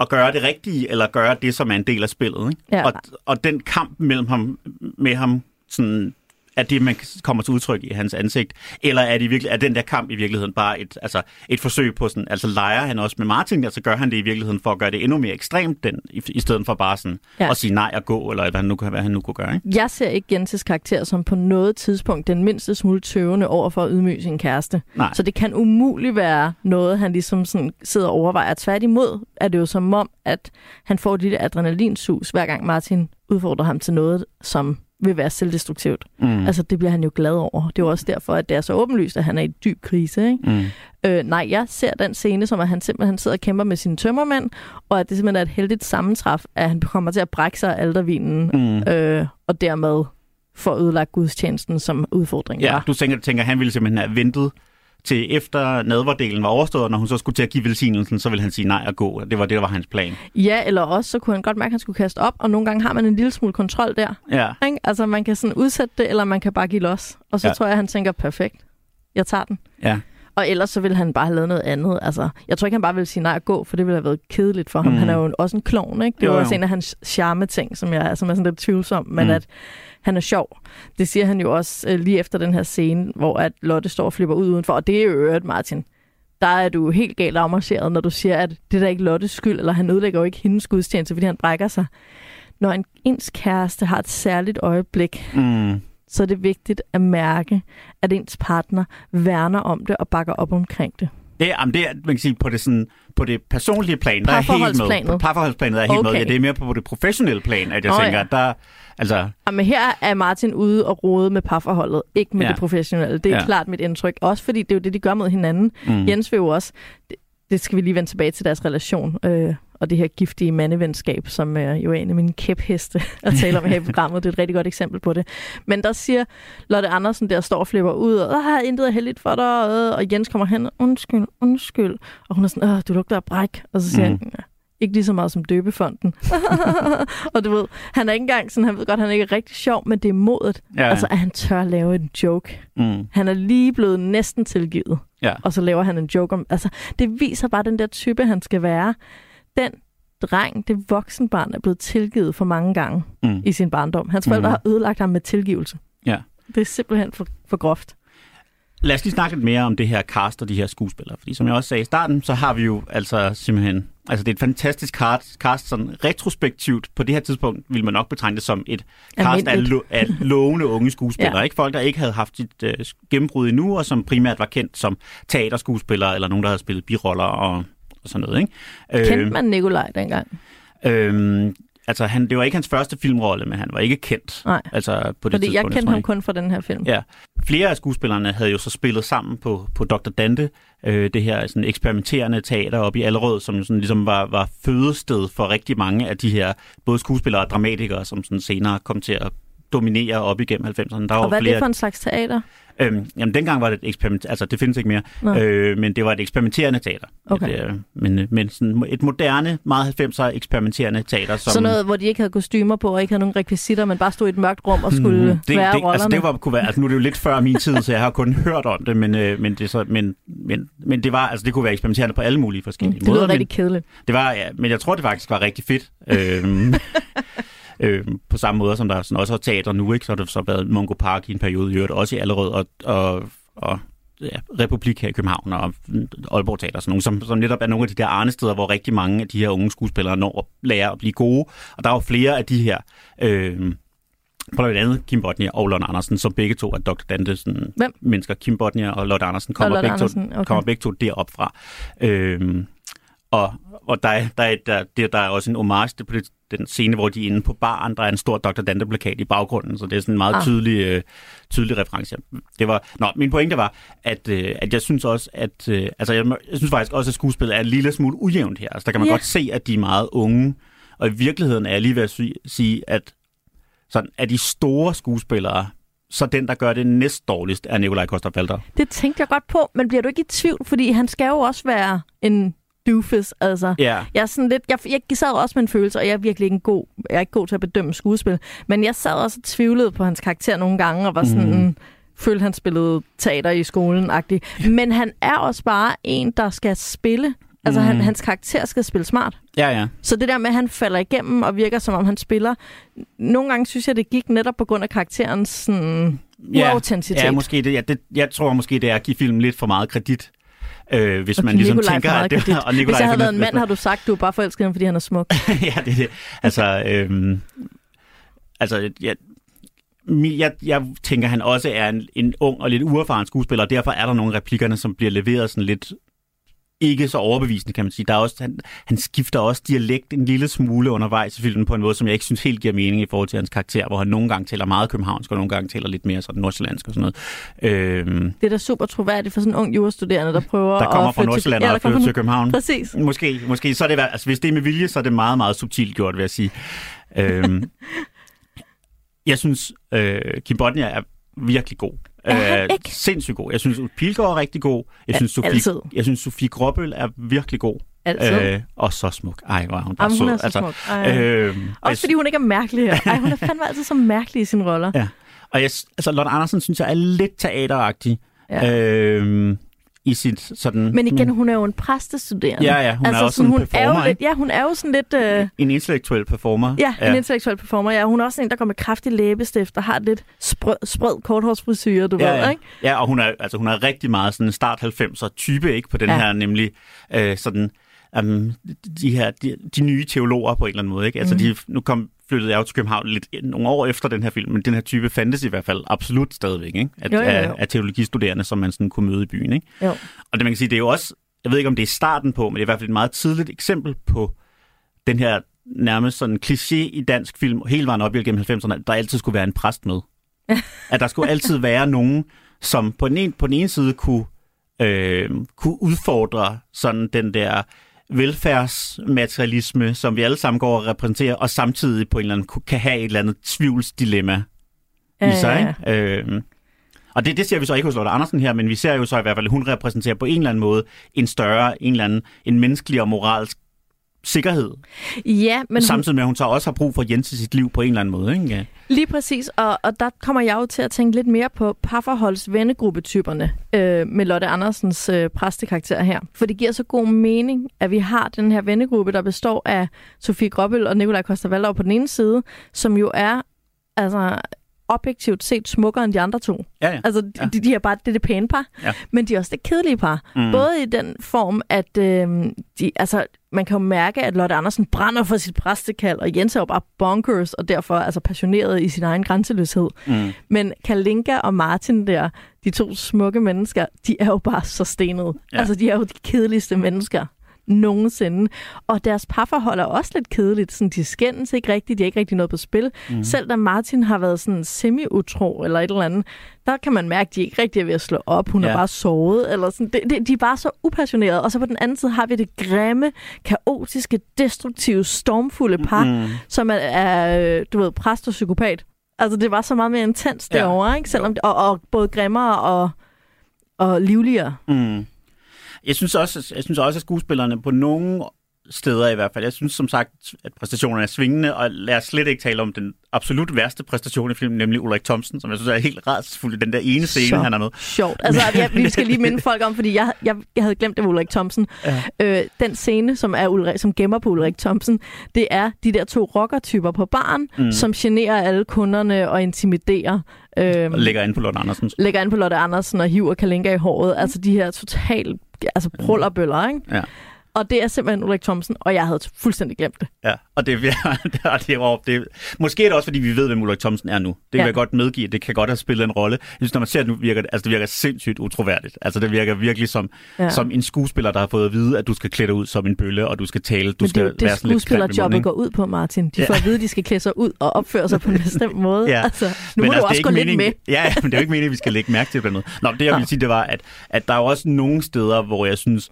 at gøre det rigtige, eller gøre det, som er en del af spillet. Ikke? Ja. Og, og den kamp mellem ham, med ham, sådan, er det, man kommer til udtryk i hans ansigt? Eller er, det virkelig, er den der kamp i virkeligheden bare et, altså, et forsøg på sådan, altså leger han også med Martin, altså gør han det i virkeligheden for at gøre det endnu mere ekstremt, den, i, i stedet for bare sådan Ja. at sige nej og gå, eller hvad han nu, kan- hvad han nu kunne gøre. Ikke? Jeg ser ikke Jenses karakter som på noget tidspunkt den mindste smule tøvende over for at ydmyge sin kæreste. Nej. Så det kan umuligt være noget, han ligesom sådan sidder og overvejer. Tværtimod er det jo som om, at han får det der adrenalinsus, hver gang Martin udfordrer ham til noget, som vil være selvdestruktivt. Mm. Altså, det bliver han jo glad over. Det er jo også derfor, at det er så åbenlyst, at han er i dyb krise. Ikke? Mm. Øh, nej, jeg ser den scene, som at han simpelthen sidder og kæmper med sine tømmermænd, og at det simpelthen er et heldigt sammentræf, at han kommer til at brække sig af aldervinen, Mm. øh, og dermed får ødelagt gudstjenesten som udfordring Ja, var. du tænker, tænker, han ville simpelthen have ventet til efter nadverdelen var overstået, og når hun så skulle til at give velsignelsen, så ville han sige nej og gå. Det var det, der var hans plan. Ja, eller også så kunne han godt mærke, at han skulle kaste op, og nogle gange har man en lille smule kontrol der. Ja, Ikke? Altså, man kan sådan udsætte det, eller man kan bare give los. Og så ja. Tror jeg, han tænker, perfekt, jeg tager den. ja. Og ellers så ville han bare have lavet noget andet. Altså, jeg tror ikke, han bare ville sige nej og gå, for det ville have været kedeligt for ham. Mm. Han er jo også en klovn, ikke? Det Jo, var jo. også en af hans charme-ting, som, jeg, som er sådan lidt tvivlsom, men Mm. at han er sjov. Det siger han jo også øh, lige efter den her scene, hvor at Lotte står og flipper ud udenfor. Og det er jo øvrigt, Martin. Der er du helt galt afmarcheret, når du siger, at det der ikke er Lottes skyld, eller han ødelægger jo ikke hendes gudstjeneste, fordi han brækker sig. Når en, ens kæreste har et særligt øjeblik, Mm. Så er det vigtigt at mærke, at ens partner værner om det og bakker op omkring det. Det, jamen, det er, man kan sige, på det, sådan, på det personlige plan, der er helt med. På parforholdsplanet er helt Okay. med. Ja, det er mere på det professionelle plan, at jeg oh, tænker, ja. at der, altså, Men her er Martin ude og rode med parforholdet, ikke med ja. Det professionelle. Det er. Ja. klart mit indtryk. Også fordi det er jo det, de gør mod hinanden. mm. Jens vil jo også... Det, skal vi lige vende tilbage til deres relation, øh, og det her giftige mandevenskab, som er jo en af mine kæpheste at tale om her i programmet. Det er et rigtig godt eksempel på det. Men der siger Lotte Andersen, der står og flipper ud, og har intet er heldigt for dig, og Jens kommer hen, undskyld, undskyld. Og hun er sådan, Åh, du lugter af bræk. Og så siger mm. han, ikke lige så meget som døbefonden. *laughs* og du ved, han er ikke engang sådan, han ved godt, han er ikke rigtig sjov, men det er modet. Ja, ja. Altså, at han tør lave en joke. Mm. Han er lige blevet næsten tilgivet. Ja. Og så laver han en joke om... Altså, det viser bare den der type, han skal være. Den dreng, det voksenbarn, er blevet tilgivet for mange gange mm. i sin barndom. Hans forældre mm. har ødelagt ham med tilgivelse. Ja. Det er simpelthen for, for groft. Lad os lige snakke lidt mere om det her cast og de her skuespillere. Fordi som jeg også sagde i starten, så har vi jo altså simpelthen... Altså det er et fantastisk cast, cast sådan retrospektivt. På det her tidspunkt vil man nok betegne det som et cast af, lo, af lovende unge skuespillere. ja. ikke Folk, der ikke havde haft sit uh, gennembrud endnu, og som primært var kendt som teaterskuespillere, eller nogen, der havde spillet biroller og, og sådan noget. Ikke? Kendte øh, man Nikolaj dengang? Øhm, altså han, det var ikke hans første filmrolle, men han var ikke kendt. Nej, altså, på det fordi jeg kendte ham kun fra den her film. Ja. Flere af skuespillerne havde jo så spillet sammen på, på Dr. Dante, øh, det her sådan eksperimenterende teater oppe i Allerød, som sådan ligesom var, var fødested for rigtig mange af de her, både skuespillere og dramatikere, som sådan senere kom til at dominere op igennem 90'erne. Der og var hvad flere... er det for en slags teater? Øhm, jamen, dengang var det et eksperiment, altså det findes ikke mere, øh, men det var et eksperimenterende teater. Okay. Et, øh, men, men sådan et moderne, meget 90'er eksperimenterende teater. Som, så noget, hvor de ikke havde kostymer på, og ikke havde nogen rekvisitter, men bare stod i et mørkt rum og skulle mm, det, være det, rollerne? Altså det var, kunne være, altså nu er det jo lidt før min tid, så jeg har kun hørt om det, men, øh, men, det, så, men, men, men det var, altså det kunne være eksperimenterende på alle mulige forskellige mm, måder. Det lyder rigtig kedeligt. Det var, ja, men jeg tror, det faktisk var rigtig fedt. Øh, *laughs* Øh, på samme måde som der sådan også har teater nu, ikke? så har det så været Mungo Park i en periode, i øvrigt også i Allerød, og, og, og ja, Republik her i København og Aalborg Teater, sådan nogle, som, som netop er nogle af de der arnesteder, hvor rigtig mange af de her unge skuespillere når at lære at blive gode. Og der er jo flere af de her, øh, blandt andet Kim Bodnia og Lotte Andersen, som begge to er Dr. Dante sådan, Hvem? mennesker. Kim Bodnia og Lotte Andersen kommer, og begge, Andersen, to, okay. kommer begge to derop fra. Øh, og, og der, er, der, er, der, der, der er også en homage på det, den scene, hvor de er inde på baren, der er en stor Dr. Dante-plakat i baggrunden, så det er sådan en meget ah. tydelig, øh, tydelig reference. Det var, nå, min pointe var, at, øh, at jeg synes også, at øh, altså, jeg, jeg synes faktisk også, at skuespillet er en lille smule ujævnt her. Altså, der kan man yeah. godt se, at de er meget unge, og i virkeligheden er jeg lige ved at sige, at sådan, at de store skuespillere, så den, der gør det næst dårligst, er Nikolaj Koster Det tænkte jeg godt på, men bliver du ikke i tvivl? Fordi han skal jo også være en doofus. Altså, yeah. jeg, er sådan lidt, jeg, jeg sad også med en følelse, og jeg er virkelig ikke en god, jeg er ikke god til at bedømme skuespil, men jeg sad også og tvivlede på hans karakter nogle gange, og var sådan, mm. følte han spillede teater i skolen -agtig. Men han er også bare en, der skal spille. Altså, mm. han, hans karakter skal spille smart. Ja, ja. Så det der med, at han falder igennem og virker, som om han spiller, nogle gange synes jeg, det gik netop på grund af karakterens sådan, ja, uautenticitet. Ja, måske det, ja, det, jeg tror måske, det er at give filmen lidt for meget kredit. Øh, hvis man ligesom Nikolaj tænker, at det. Og Nikolaj, hvis jeg havde været en mand, har du sagt, du er bare forelsket ham, fordi han er smuk. *laughs* ja, det er det. Altså, øhm, altså jeg, jeg, jeg tænker, han også er en, en ung og lidt uerfaren skuespiller, og derfor er der nogle replikkerne, som bliver leveret sådan lidt ikke så overbevisende, kan man sige. Der er også, han, han skifter også dialekt en lille smule undervejs i filmen på en måde, som jeg ikke synes helt giver mening i forhold til hans karakter, hvor han nogle gange taler meget københavnsk, og nogle gange taler lidt mere sådan nordsjællandsk og sådan noget. Øhm, det er da super troværdigt for sådan en ung jurastuderende, der prøver der kommer at fra Nordsjælland og flytter til København. Præcis. Måske, måske så er det, altså hvis det er med vilje, så er det meget, meget subtilt gjort, vil jeg sige. øhm, *laughs* jeg synes, øh, Kim Bodnia er virkelig god. Er han øh, ikke? Sindssygt god. Jeg synes, Pilgaard er rigtig god. Jeg synes, Sofie, Altid. jeg synes, Sofie Gråbøl er virkelig god. Altid. Øh, og så smuk. Ej, hvor er hun bare Jamen, hun er så altså, smuk. Øh, Også fordi hun ikke er mærkelig her. Ej, hun er fandme altid så mærkelig i sine roller. Ja. Og jeg, altså, Lotte Andersen synes jeg er lidt teateragtig. Ja. Øh, i sit sådan... Men igen, hun er jo en præstestuderende. Ja, ja, hun altså, er også sådan, hun en performer, er jo lidt, Ja, hun er jo sådan lidt... Øh... En intellektuel performer. Ja, ja, en intellektuel performer, ja. Hun er også en, der går med kraftig læbestift og har lidt sprød, sprød korthårsfrisyr, du ja, ved, ja. ikke? Ja, og hun er, altså, hun er rigtig meget sådan en start 90'er type, ikke? På den ja. her nemlig øh, sådan... Um, de her de, de nye teologer på en eller anden måde, ikke? Altså, mm. de, nu kom flyttede jeg jo til København lidt nogle år efter den her film, men den her type fandtes i hvert fald absolut stadigvæk, ikke? At, jo, jo, jo. Af, af teologistuderende, som man sådan kunne møde i byen. Ikke? Jo. Og det man kan sige, det er jo også, jeg ved ikke om det er starten på, men det er i hvert fald et meget tidligt eksempel på den her nærmest sådan kliché i dansk film, hele vejen op igennem 90'erne, at der altid skulle være en præst med. *laughs* at der skulle altid være nogen, som på den, ene, på den ene side kunne øh, kunne udfordre sådan den der velfærdsmaterialisme, som vi alle sammen går og repræsenterer, og samtidig på en eller anden kan have et eller andet tvivlsdilemma i sig. Ikke? Øh, og det, det ser vi så ikke hos Lotte Andersen her, men vi ser jo så i hvert fald, at hun repræsenterer på en eller anden måde en større, en eller anden, en menneskelig og moralsk sikkerhed. Ja, men Samtidig med, at hun så også har brug for Jens i sit liv på en eller anden måde. Ikke? Ja. Lige præcis, og, og der kommer jeg jo til at tænke lidt mere på parforholds vennegruppetyperne øh, med Lotte Andersens øh, præstekarakter her. For det giver så god mening, at vi har den her vennegruppe, der består af Sofie Gråbøl og Nikolaj Koster på den ene side, som jo er altså objektivt set smukkere end de andre to. Ja, ja. Altså, de, de, de er bare det, det pæne par, Ja. men de er også det kedelige par. Mm. Både i den form, at øh, de, altså, man kan jo mærke, at Lotte Andersen brænder for sit præstekald, og Jens er jo bare bonkers, og derfor altså passioneret i sin egen grænseløshed. Mm. Men Kalinka og Martin der, de to smukke mennesker, de er jo bare så stenede. Ja. Altså, de er jo de kedeligste mennesker nogensinde. Og deres parforhold er også lidt kedeligt. Sådan, de skændes ikke rigtigt, de har ikke rigtig noget på spil. Mm. Selv da Martin har været sådan semi-utro eller et eller andet, der kan man mærke, at de ikke rigtig er ved at slå op. Hun ja. Er bare sovet. Eller sådan. Det, det, de er bare så upassionerede. Og så på den anden side har vi det grimme, kaotiske, destruktive, stormfulde par, mm. Som er, er, du ved, præst og psykopat. Altså, det var så meget mere intens Ja. derovre, ikke? Selvom, og, og både grimmere og, og livligere. Mm. Jeg synes også, jeg synes også, at skuespillerne på nogle steder i hvert fald, jeg synes som sagt, at præstationerne er svingende, og lad os slet ikke tale om den absolut værste præstation i filmen, nemlig Ulrik Thomsen, som jeg synes er helt rædselsfuld i den der ene scene, Så han er med. Sjovt. Altså, *laughs* jeg, vi skal lige minde folk om, fordi jeg, jeg, jeg havde glemt det med Ulrik Thomsen. Ja. Øh, den scene, som, er Ulrik, som gemmer på Ulrik Thomsen, det er de der to rockertyper på baren, mm. som generer alle kunderne og intimiderer. Øhm, Og lægger ind på Lund Andersens. lægger ind på Lotte Andersen og hiver Kalinka i håret. Altså de her totalt altså prullerbøller, ikke? Ja. Og det er simpelthen Ulrik Thomsen, og jeg havde fuldstændig glemt det. Ja, og det, *laughs* og det, er, det, måske er det også, fordi vi ved, hvem Ulrik Thomsen er nu. Det vil Ja. jeg godt medgive, det kan godt have spillet en rolle. Jeg synes, når man ser det nu, virker det, altså, det virker sindssygt utroværdigt. Altså, det virker virkelig som, Ja. ja. som en skuespiller, der har fået at vide, at du skal klæde dig ud som en bølle, og du skal tale, du Men skal det, være sådan lidt skuespillerjobbet går ud på, Martin. De Ja. får at vide, at de skal klæde sig ud og opføre sig på en bestemt *laughs* måde. Ja. Altså, nu Men må du altså, er også gå lidt meningen- med. Ja, *laughs* ja, men det er jo ikke meningen, at vi skal lægge mærke til eller noget. Nå, det jeg Nå. vil sige, det var, at, at der er jo også nogle steder, hvor jeg synes,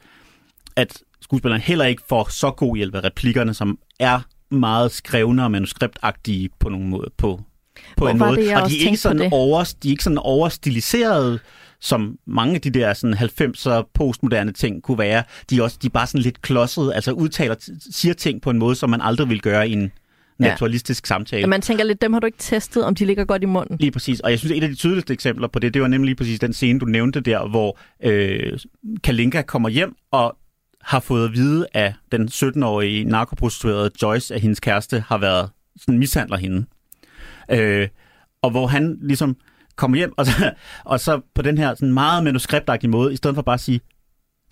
at skuespilleren heller ikke får så god hjælp af replikkerne, som er meget skrevne og manuskriptagtige på nogle måde. På, på Hvor en måde. det, og de er, ikke sådan over, de er ikke sådan overstiliserede, som mange af de der sådan 90'er postmoderne ting kunne være. De er, også, de er bare sådan lidt klodsede, altså udtaler, siger ting på en måde, som man aldrig vil gøre i en Ja. naturalistisk samtale. Ja, man tænker lidt, dem har du ikke testet, om de ligger godt i munden. Lige præcis. Og jeg synes, et af de tydeligste eksempler på det, det var nemlig lige præcis den scene, du nævnte der, hvor øh, Kalinka kommer hjem og har fået at vide af den 17-årige narkoprostituerede Joyce, at hendes kæreste har været sådan mishandler hende. Øh, og hvor han ligesom kommer hjem, og så, og så på den her sådan meget manuskriptagtige måde, i stedet for bare at sige,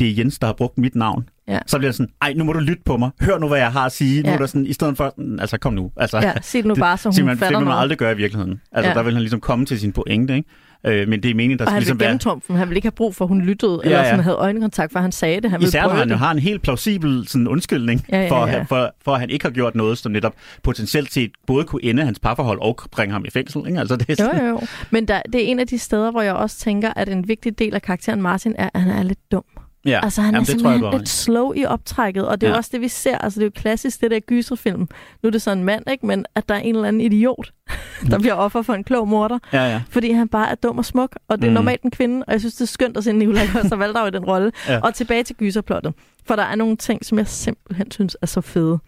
det er Jens, der har brugt mit navn. Ja. Så bliver det sådan, ej, nu må du lytte på mig. Hør nu, hvad jeg har at sige. Nu Ja. er der sådan, i stedet for, altså kom nu. Altså, Ja, sig det nu bare, så hun det fatter vil man aldrig gøre i virkeligheden. Altså, ja. der vil han ligesom komme til sin pointe, ikke? Øh, men det er meningen, der Og skal han ligesom være... gennemtrumfe, han vil ikke have brug for, at hun lyttede, ja, eller ja. sådan havde øjenkontakt, for han sagde det. Han ville Især når han jo har en helt plausibel sådan, undskyldning Ja, ja, For, ja. at- For, for, at han ikke har gjort noget, som netop potentielt set både kunne ende hans parforhold og bringe ham i fængsel. Ikke? Altså, det er Jo, sådan, jo, jo. Men der, det er en af de steder, hvor jeg også tænker, at en vigtig del af karakteren Martin er, at han er lidt dum. Ja, Altså, han Jamen, er det tror jeg, simpelthen du har lidt slow i optrækket, og det er jo Ja. også det, vi ser. Altså, det er jo klassisk, det der gyserfilm. Nu er det så en mand, ikke? Men at der er en eller anden idiot, *laughs* der bliver offer for en klog morder, Ja, ja. fordi han bare er dum og smuk, og det er Mm. normalt en kvinde, og jeg synes, det er skønt at se Nicolai *laughs* Coster Valdau i den rolle. Ja. Og tilbage til gyserplottet, for der er nogle ting, som jeg simpelthen synes er så fede.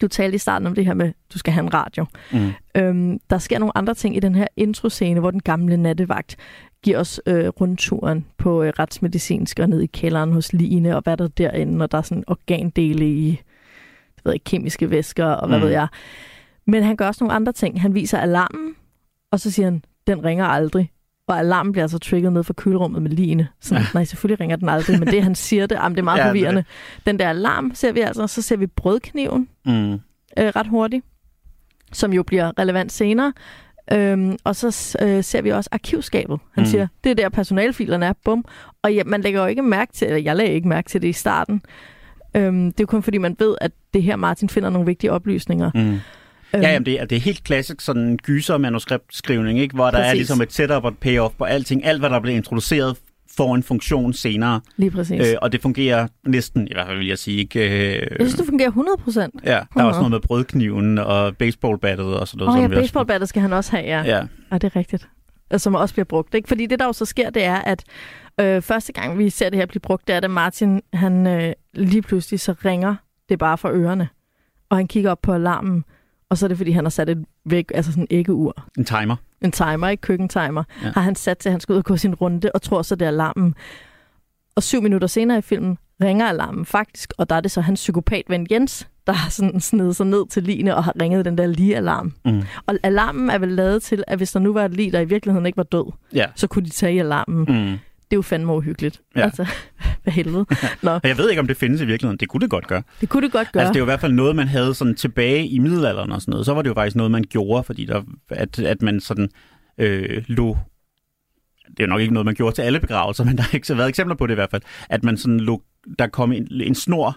Du talte i starten om det her med, du skal have en radio. Mm. Øhm, der sker nogle andre ting i den her introscene, hvor den gamle nattevagt giver os øh, rundturen på øh, retsmedicinsk og ned i kælderen hos Line, og hvad der er derinde, og der er sådan organdele i jeg ved ikke, kemiske væsker, og hvad Mm. ved jeg. Men han gør også nogle andre ting. Han viser alarmen, og så siger han, den ringer aldrig. Og alarmen bliver altså trigget ned fra kølrummet med Line. Så Ja. nej, selvfølgelig ringer den aldrig, men det han siger det, jamen, det er meget Ja, ja, det forvirrende. Den der alarm ser vi altså, så ser vi brødkniven, Mm. øh, ret hurtigt, som jo bliver relevant senere. Øhm, og så øh, ser vi også arkivskabet. Han Mm. siger, det er der personalfilerne er, bum. Og ja, man lægger jo ikke mærke til, eller jeg lagde ikke mærke til det i starten. Øhm, det er jo kun fordi, man ved, at det her Martin finder nogle vigtige oplysninger. Mm. Øhm, Ja, jamen det, er, det er helt klassisk sådan en gyser manuskriptskrivning, ikke? hvor der Præcis. er ligesom et setup og et payoff på alting. Alt, hvad der bliver introduceret får en funktion senere. Lige præcis. Øh, og det fungerer næsten, i hvert fald vil jeg sige, ikke? Øh, jeg synes, det fungerer 100 procent. Ja, der er også noget med brødkniven og baseballbattet og sådan noget. Åh oh, ja, baseballbattet skal han også have, ja. Ja. Og det er rigtigt. Og som også bliver brugt. Ikke? Fordi det, der jo så sker, det er, at øh, første gang, vi ser det her blive brugt, det er, at Martin, han øh, lige pludselig så ringer det bare for ørerne. Og han kigger op på alarmen, og så er det, fordi han har sat et væk, altså sådan en æggeur. En timer. En timer, ikke køkkentimer. Ja. Har han sat til, at han skal ud og gå sin runde, og tror så, det er alarmen. Og syv minutter senere i filmen ringer alarmen faktisk, og der er det så hans psykopatven Jens, der har sådan snedet sig ned til line og har ringet den der lige alarm. Mm. Og alarmen er vel lavet til, at hvis der nu var et lige, der i virkeligheden ikke var død, Ja. så kunne de tage i alarmen. Mm. Det er jo fandme uhyggeligt. Ja. Altså, hvad helvede. *laughs* Nå, Og jeg ved ikke, om det findes i virkeligheden. Det kunne det godt gøre. det kunne det godt gøre. Altså, det er jo i hvert fald noget, man havde sådan tilbage i middelalderen og sådan noget. Så var det jo faktisk noget, man gjorde, fordi der, at, at man sådan øh, lå... Det er jo nok ikke noget, man gjorde til alle begravelser, *laughs* men der har ikke været eksempler på det i hvert fald. At man sådan lå, der kom en, en snor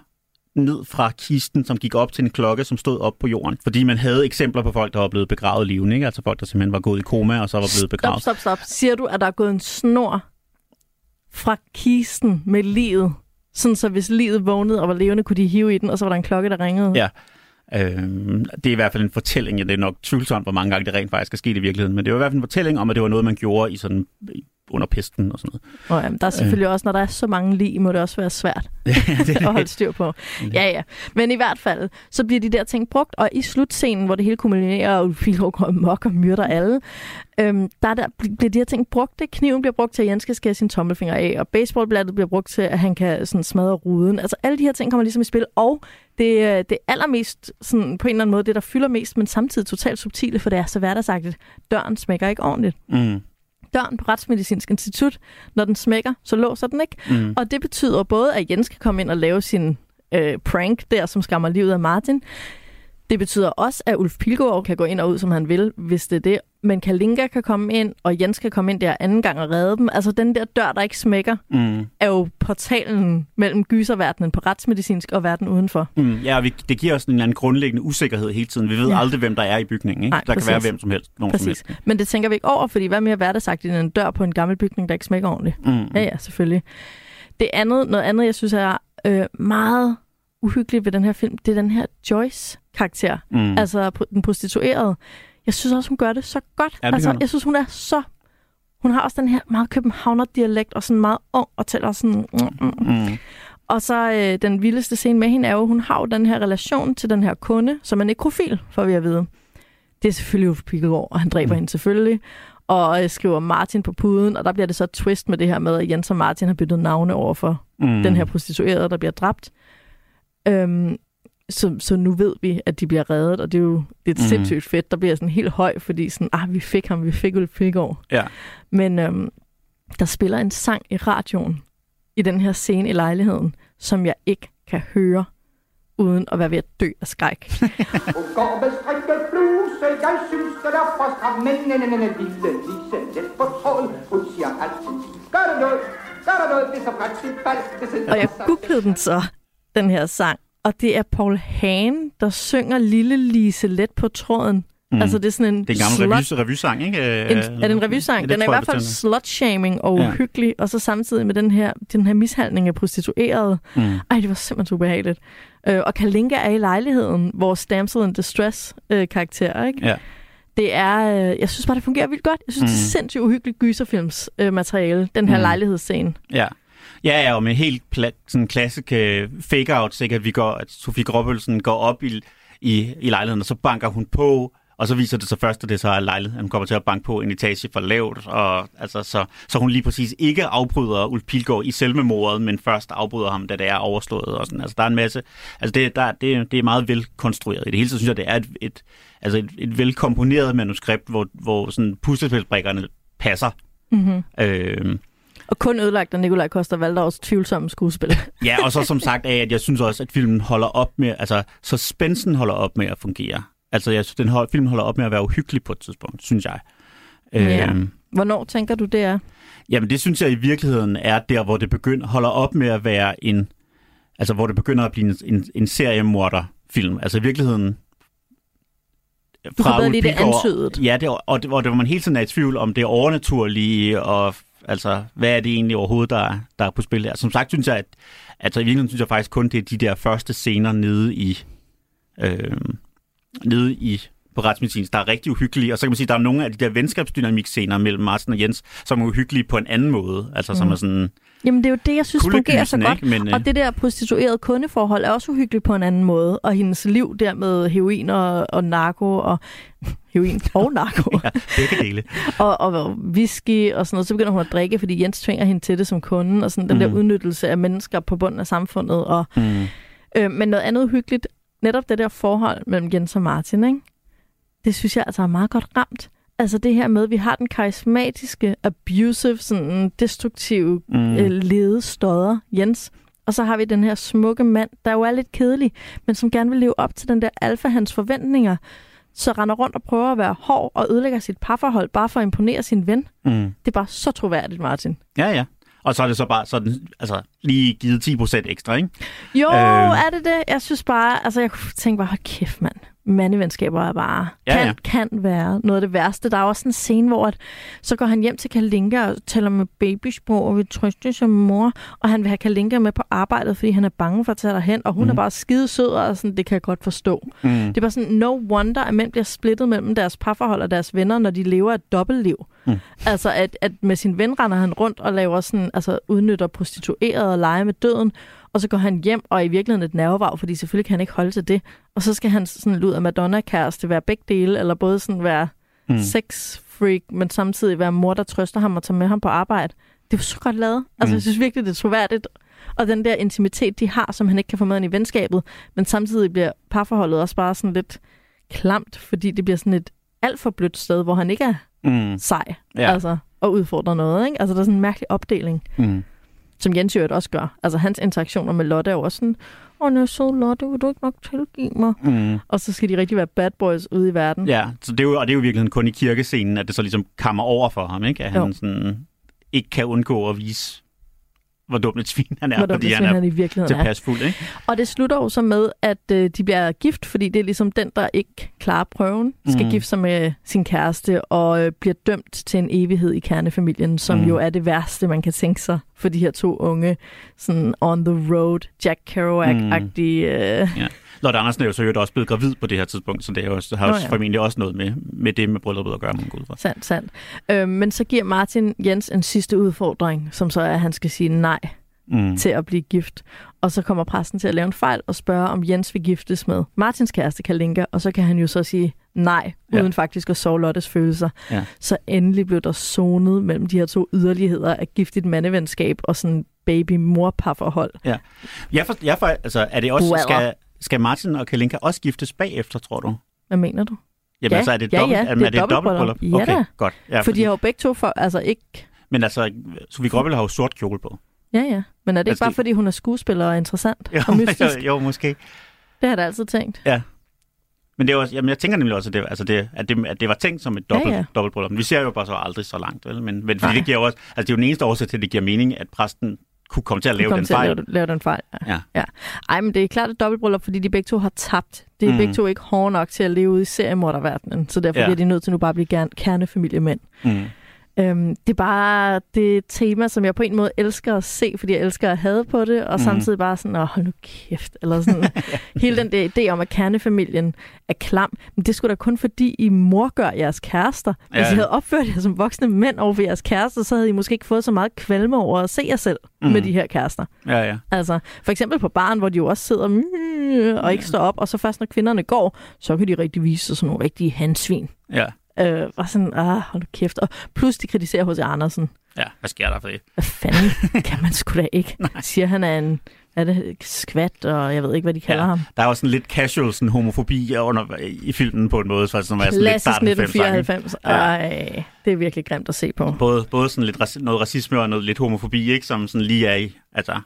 ned fra kisten, som gik op til en klokke, som stod op på jorden. Fordi man havde eksempler på folk, der var blevet begravet levende. Ikke? Altså folk, der simpelthen var gået i koma, og så var blevet Stop, begravet. stop, stop. Siger du, at der er gået en snor fra kisten med livet? Sådan så hvis livet vågnede og var levende, kunne de hive i den, og så var der en klokke, der ringede? Ja. Øh, det er i hvert fald en fortælling, ja, det er nok tvivlsomt, hvor mange gange det rent faktisk er sket i virkeligheden, men det var i hvert fald en fortælling om, at det var noget, man gjorde i sådan under pesten og sådan noget. Og, jamen, der er selvfølgelig også, når der er så mange lig, må det også være svært *laughs* det, at holde styr på. Ja, ja. Men i hvert fald, så bliver de der ting brugt, og i slutscenen, hvor det hele kulminerer, og Filho går amok og myrder alle, øhm, der, er der bliver de her ting brugt. Det. Kniven bliver brugt til, at Jens skal skære sin tommelfinger af, og baseballbladet bliver brugt til, at han kan sådan smadre ruden. Altså alle de her ting kommer ligesom i spil, og det, øh, det allermest, sådan, på en eller anden måde, det der fylder mest, men samtidig totalt subtile, for det er så hverdagsagtigt. Døren smækker ikke ordentligt. Mm. Døren på Retsmedicinsk Institut, når den smækker, så låser den ikke. Mm. Og det betyder både, at Jens kan komme ind og lave sin øh, prank der, som skammer livet af Martin. Det betyder også, at Ulf Pilgaard kan gå ind og ud, som han vil, hvis det er det. Men Kalinka kan komme ind, og Jens kan komme ind der anden gang og redde dem. Altså den der dør, der ikke smækker, Mm. er jo portalen mellem gyserverdenen på retsmedicinsk og verden udenfor. Mm. Ja, vi, det giver os en eller anden grundlæggende usikkerhed hele tiden. Vi ved Ja. aldrig, hvem der er i bygningen. Ikke? Nej, der præcis. kan være hvem som helst. Nogen som Præcis. helst. Men det tænker vi ikke over, fordi hvad mere hverdagsagtigt end en dør på en gammel bygning, der ikke smækker ordentligt? Mm. Ja, ja, selvfølgelig. Det andet, noget andet, jeg synes er øh, meget uhyggeligt ved den her film, det er den her Joyce-karakter. Mm. Mm. Altså den prostituerede. Jeg synes også, hun gør det så godt. Ja, det altså, jeg synes, hun er så... Hun har også den her meget københavner-dialekt, og sådan meget ung, og taler sådan... Mm, mm. Mm. Og så øh, den vildeste scene med hende er jo, hun har jo den her relation til den her kunde, som er nekrofil, får vi at vide. Det er selvfølgelig Ulf Pilgaard, og han dræber Mm. mm. hende selvfølgelig. Og øh, skriver Martin på puden, og der bliver det så et twist med det her med, at Jens og Martin har byttet navne over for Mm. mm. den her prostituerede, der bliver dræbt. Øhm, så, så nu ved vi, at de bliver reddet, og det er jo det er Mhm. sindssygt fedt. Der bliver sådan helt høj, fordi sådan, ah, vi fik ham, vi fik Ulf Pilgaard. Ja. Men øhm, der spiller en sang i radioen i den her scene i lejligheden, som jeg ikke kan høre, uden at være ved at dø af skræk. *laughs* Hun går med strikket bluse, jeg synes det er for stramt, men nej, nej, nej, nej, lille Lise, lidt på tråden, hun siger altid, gør du noget, gør du noget, det er så principalt, det sidder og jeg googlede den så, den her sang, og det er Paul Hane, der synger Lille Lise let på tråden. Mm. Altså det er sådan en, Det er en gammel slut- revy, revysang, ikke? En, er det en revysang? Ja, det den er i hvert fald slut-shaming og Ja. uhyggelig, og så samtidig med den her, den her mishandling af prostituerede. Mm. Ej, det var simpelthen ubehageligt. Øh, og Kalinka er i lejligheden, vores damsel in distress øh, karakter, ikke? Ja. Det er, øh, jeg synes bare, det fungerer vildt godt. Jeg synes, mm. det er Mm. sindssygt uhyggeligt gyserfilms øh, materiale, den her mm. lejlighedsscene. Ja. Ja, ja, og med helt pla- sådan klassisk fake-out, ikke? At, vi går, at Sofie Gråbølsen går op i, i, i lejligheden, og så banker hun på, og så viser det sig først, at det så er lejligheden. Hun kommer til at banke på en etage for lavt, og altså, så, så hun lige præcis ikke afbryder Ulf Pilgaard i selve mordet, men først afbryder ham, da det er overstået. Og sådan. Altså, der er en masse... Altså, det, der, det, det er meget velkonstrueret. I det hele taget synes jeg, det er et, et, altså et, et velkomponeret manuskript, hvor, hvor sådan puslespilsbrikkerne passer. Mm-hmm. Øh, Og kun ødelagt af Nikolaj Koster Valdavs tvivlsomme skuespil. *laughs* Ja, og så som sagt af, at jeg synes også, at filmen holder op med, altså suspensen holder op med at fungere. Altså, jeg synes, den hold, film holder op med at være uhyggelig på et tidspunkt, synes jeg. Ja. Øhm, Hvornår tænker du, det er? jamen, det synes jeg i virkeligheden er der, hvor det begynder, holder op med at være en, altså hvor det begynder at blive en, en, en seriemorderfilm. Altså i virkeligheden Du kan bedre lide det antydet. Ja, det, og det, hvor det, hvor man hele tiden er i tvivl om det overnaturlige, og Altså, hvad er det egentlig overhovedet, der, er- der er på spil her? Som sagt synes jeg, at altså, i virkeligheden synes jeg faktisk kun, det er de der første scener nede i, øh, nede i på retsmedicinsk, der er rigtig uhyggelige. Og så kan man sige, at der er nogle af de der venskabsdynamik-scener mellem Martin og Jens, som er uhyggelige på en anden måde. Altså, som Mm. er sådan... Jamen, det er jo det, jeg synes fungerer så godt. ikke? Men, øh, Og det der prostituerede kundeforhold er også uhyggeligt på en anden måde. Og hendes liv der med heroin og, og narko og *laughs* heroin og narko *laughs* ja, begge dele. *laughs* og, og whisky og sådan noget. Så begynder hun at drikke, fordi Jens tvinger hende til det som kunde. Og sådan den der Mhm. udnyttelse af mennesker på bunden af samfundet. Og, Mm. øh, men noget andet uhyggeligt, netop det der forhold mellem Jens og Martin, ikke? det synes jeg altså er meget godt ramt. Altså det her med, at vi har den karismatiske, abusive, sådan destruktive Mm. øh, lede stodder, Jens. Og så har vi den her smukke mand, der jo er lidt kedelig, men som gerne vil leve op til den der alfa, hans forventninger. Så render rundt og prøver at være hård og ødelægger sit parforhold, bare for at imponere sin ven. Mm. Det er bare så troværdigt, Martin. Ja, ja. Og så er det så bare sådan, altså, lige givet 10% ekstra, ikke? Jo, øh... er det det? Jeg synes bare, altså jeg kunne tænke bare, hold kæft mand. Mandevenskaber er bare, Ja, kan, ja. kan være noget af det værste. Der er også en scene, hvor at, så går han hjem til Kalinka og taler med babysprog og vil trøste som mor. Og han vil have Kalinka med på arbejdet, fordi han er bange for at tage derhen. Og hun mm. er Mhm. bare skide sød, og sådan, det kan jeg godt forstå. Mm. Det er bare sådan, no wonder, at mænd bliver splittet mellem deres parforhold og deres venner, når de lever et dobbeltliv. Mm. Altså, at, at med sin ven render han rundt og laver sådan, altså udnytter prostitueret og leger med døden, og så går han hjem og er i virkeligheden et nervevav, fordi selvfølgelig kan han ikke holde til det. Og så skal han sådan lud af Madonna-kæreste være begge dele, eller både sådan være Mm. mm. sex-freak, men samtidig være mor, der trøster ham og tager med ham på arbejde. Det var så godt lavet. Altså, Mm. jeg synes virkelig, det er troværdigt. Og den der intimitet, de har, som han ikke kan få med ind i venskabet, men samtidig bliver parforholdet også bare sådan lidt klamt, fordi det bliver sådan et alt for blødt sted, hvor han ikke er Mm. sej, Ja. altså, og udfordrer noget. Ikke? Altså, der er sådan en mærkelig opdeling, Mm. Som Jens jo også gør. Altså, hans interaktioner med Lotte er jo også sådan, åh, oh, så Lotte, vil du ikke nok tilgive mig? Mm. Og så skal de rigtig være bad boys ude i verden. Ja, så det er jo, og det er jo i virkeligheden kun i kirkescenen, at det så ligesom kammer over for ham, ikke? At Jo. han sådan ikke kan undgå at vise, hvor dumt et svin han er, hvor fordi han er han i virkeligheden tilpas fuld, ikke? Og det slutter jo så med, at øh, de bliver gift, fordi det er ligesom den, der ikke klarer prøven, skal Mhm. mm. gifte sig med sin kæreste og øh, bliver dømt til en evighed i kernefamilien, som Mhm. mm. jo er det værste, man kan tænke sig for de her to unge, sådan on the road, Jack Kerouac-agtige... Øh, Lotte Andersen er jo så øvrigt også blevet gravid på det her tidspunkt, så det er jo også, har Nå jo ja. formentlig også noget med, med det med brylluppet at gøre, man går ud fra. Sandt, sandt. Øh, men så giver Martin Jens en sidste udfordring, som så er, at han skal sige nej Mm. til at blive gift. Og så kommer præsten til at lave en fejl og spørge, om Jens vil giftes med Martins kæreste Kalinka, og så kan han jo så sige nej, Ja. uden faktisk at sove Lottes følelser. Ja. Så endelig blev der zonet mellem de her to yderligheder af giftigt mandevenskab og sådan baby-mor-parforhold. Jeg for, jeg for, altså, er det også, Well. skal, skal Martin og Kalinka også giftes bagefter, tror du? Hvad mener du? Jamen, Ja, altså, er det ja, dobbelt, ja, det er er det et dobbeltbryllup. Ja okay, da. godt. Ja, For de har jo begge to for, altså ikke... Men altså, Sofie Gråbøl har jo sort kjole på. Ja, ja. Men er det ikke Altså, bare, det- fordi hun er skuespiller og interessant Jo, og mystisk? *laughs* jo, jo, måske. Det har jeg da altid tænkt. Men det er også, jamen, jeg tænker nemlig også, at det, altså det, at det, at det var tænkt som et dobbelt, Ja, ja, ja. ja. dobbeltbryllup. Vi ser jo bare så aldrig så langt, vel? Men, men fordi Nej. det giver også, altså det er jo den eneste årsag til, at det giver mening, at præsten kunne komme til at lave den til at fejl. Lave, lave den fejl. Ja. ja. Ej, men det er klart et dobbeltbryllup, fordi de begge to har tabt. Det er Mm. begge to ikke hårde nok til at leve ude i seriemorderverdenen, så derfor Ja. ja. bliver de nødt til nu bare at blive kernefamiliemænd. Mm. Øhm, det er bare det tema, som jeg på en måde elsker at se, fordi jeg elsker at have på det, og Mm. samtidig bare sådan, åh, hold nu kæft, eller sådan. *laughs* Hele den der idé om, at kernefamilien er klam, men det skulle da kun fordi, I morgør jeres kærester. Hvis Ja. I havde opført jer som voksne mænd over for jeres kærester, så havde I måske ikke fået så meget kvalme over at se jer selv Mm. med de her kærester. Ja, ja. Altså, for eksempel på barn, hvor de jo også sidder mm, og ikke står op, og så først når kvinderne går, så kan de rigtig vise sig som nogle rigtige handsvin. Ja. Øh, var sådan, ah, hold nu kæft. Og plus de kritiserer hos Andersen. ja, hvad sker der for det? Hvad fanden *laughs* kan man sgu da ikke? Siger han er en er det, skvat, og jeg ved ikke, hvad de kalder Ja. ham. Der er også sådan lidt casual sådan homofobi under, i filmen på en måde, så som er sådan lidt starten 1994. Ja. Ej, det er virkelig grimt at se på. Både, både sådan lidt raci- noget racisme og noget lidt homofobi, ikke? Som sådan lige er i, altså...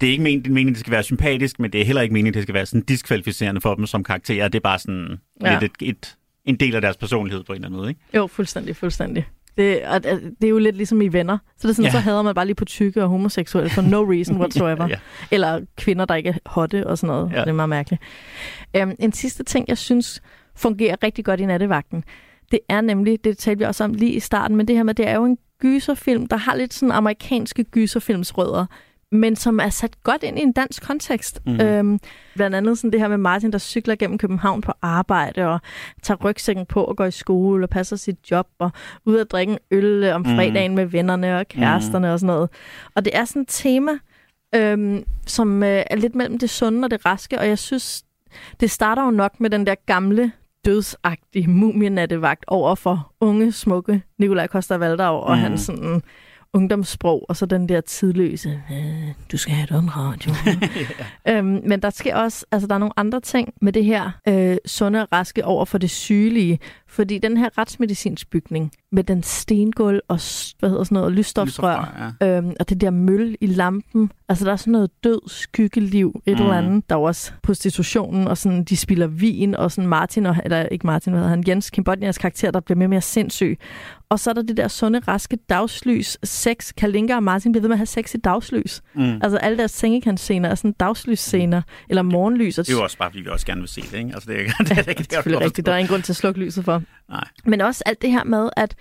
Det er ikke meningen, det skal være sympatisk, men det er heller ikke meningen, det skal være sådan diskvalificerende for dem som karakterer. Det er bare sådan. Ja. lidt et, et, en del af deres personlighed på en eller anden måde, ikke? Jo, fuldstændig, fuldstændig. Det, og, det er jo lidt ligesom i venner. Så det er sådan, Ja. ja. så hader man bare lige på tykke og homoseksuelle for no reason *laughs* whatsoever. ja. Eller kvinder, der ikke er hotte og sådan noget. Ja. Ja. Det er meget mærkeligt. Um, en sidste ting, jeg synes fungerer rigtig godt i nattevagten, det er nemlig, det talte vi også om lige i starten, men det her med, det er jo en gyserfilm, der har lidt sådan amerikanske gyserfilmsrødder, men som er sat godt ind i en dansk kontekst. Mm. Øhm, blandt andet sådan det her med Martin, der cykler gennem København på arbejde, og tager rygsækken på og går i skole, og passer sit job, og ud at drikke en øl om fredagen mm. med vennerne og kæresterne mm. og sådan noget. Og det er sådan et tema, øhm, som øh, er lidt mellem det sunde og det raske, og jeg synes, det starter jo nok med den der gamle dødsagtige mumiennattevagt over for unge, smukke Nikolaj Koster-Valdau og mm. hans sådan ungdomssprog, og så den der tidløse, øh, du skal have en radio. *laughs* ja. øhm, men der sker også, altså der er nogle andre ting med det her øh, sunde og raske over for det sygelige, fordi den her retsmedicinsbygning med den stengulv og hvad hedder sådan noget, lysstofsrør, ja. øhm, og det der møl i lampen, altså der er sådan noget død skyggeliv, et mm. eller andet. Der er også prostitutionen, og sådan, de spiller vin, og sådan Martin, og, eller ikke Martin, hvad hedder han, Jens Kimbodnias karakter, der bliver mere og mere sindssyg. Og så er der det der sunde, raske dagslys, sex. Kalinka og Martin bliver ved med at have sex i dagslys. Mm. Altså alle deres sengekantscener er sådan dagslys-scener, mm. eller morgenlys. Det er jo også bare, fordi vi også gerne vil se det, ikke? Altså, det er, *laughs* det er, det er, det er, er rigtigt. Der er ingen grund til at slukke lyset for. Nej. Men også alt det her med, at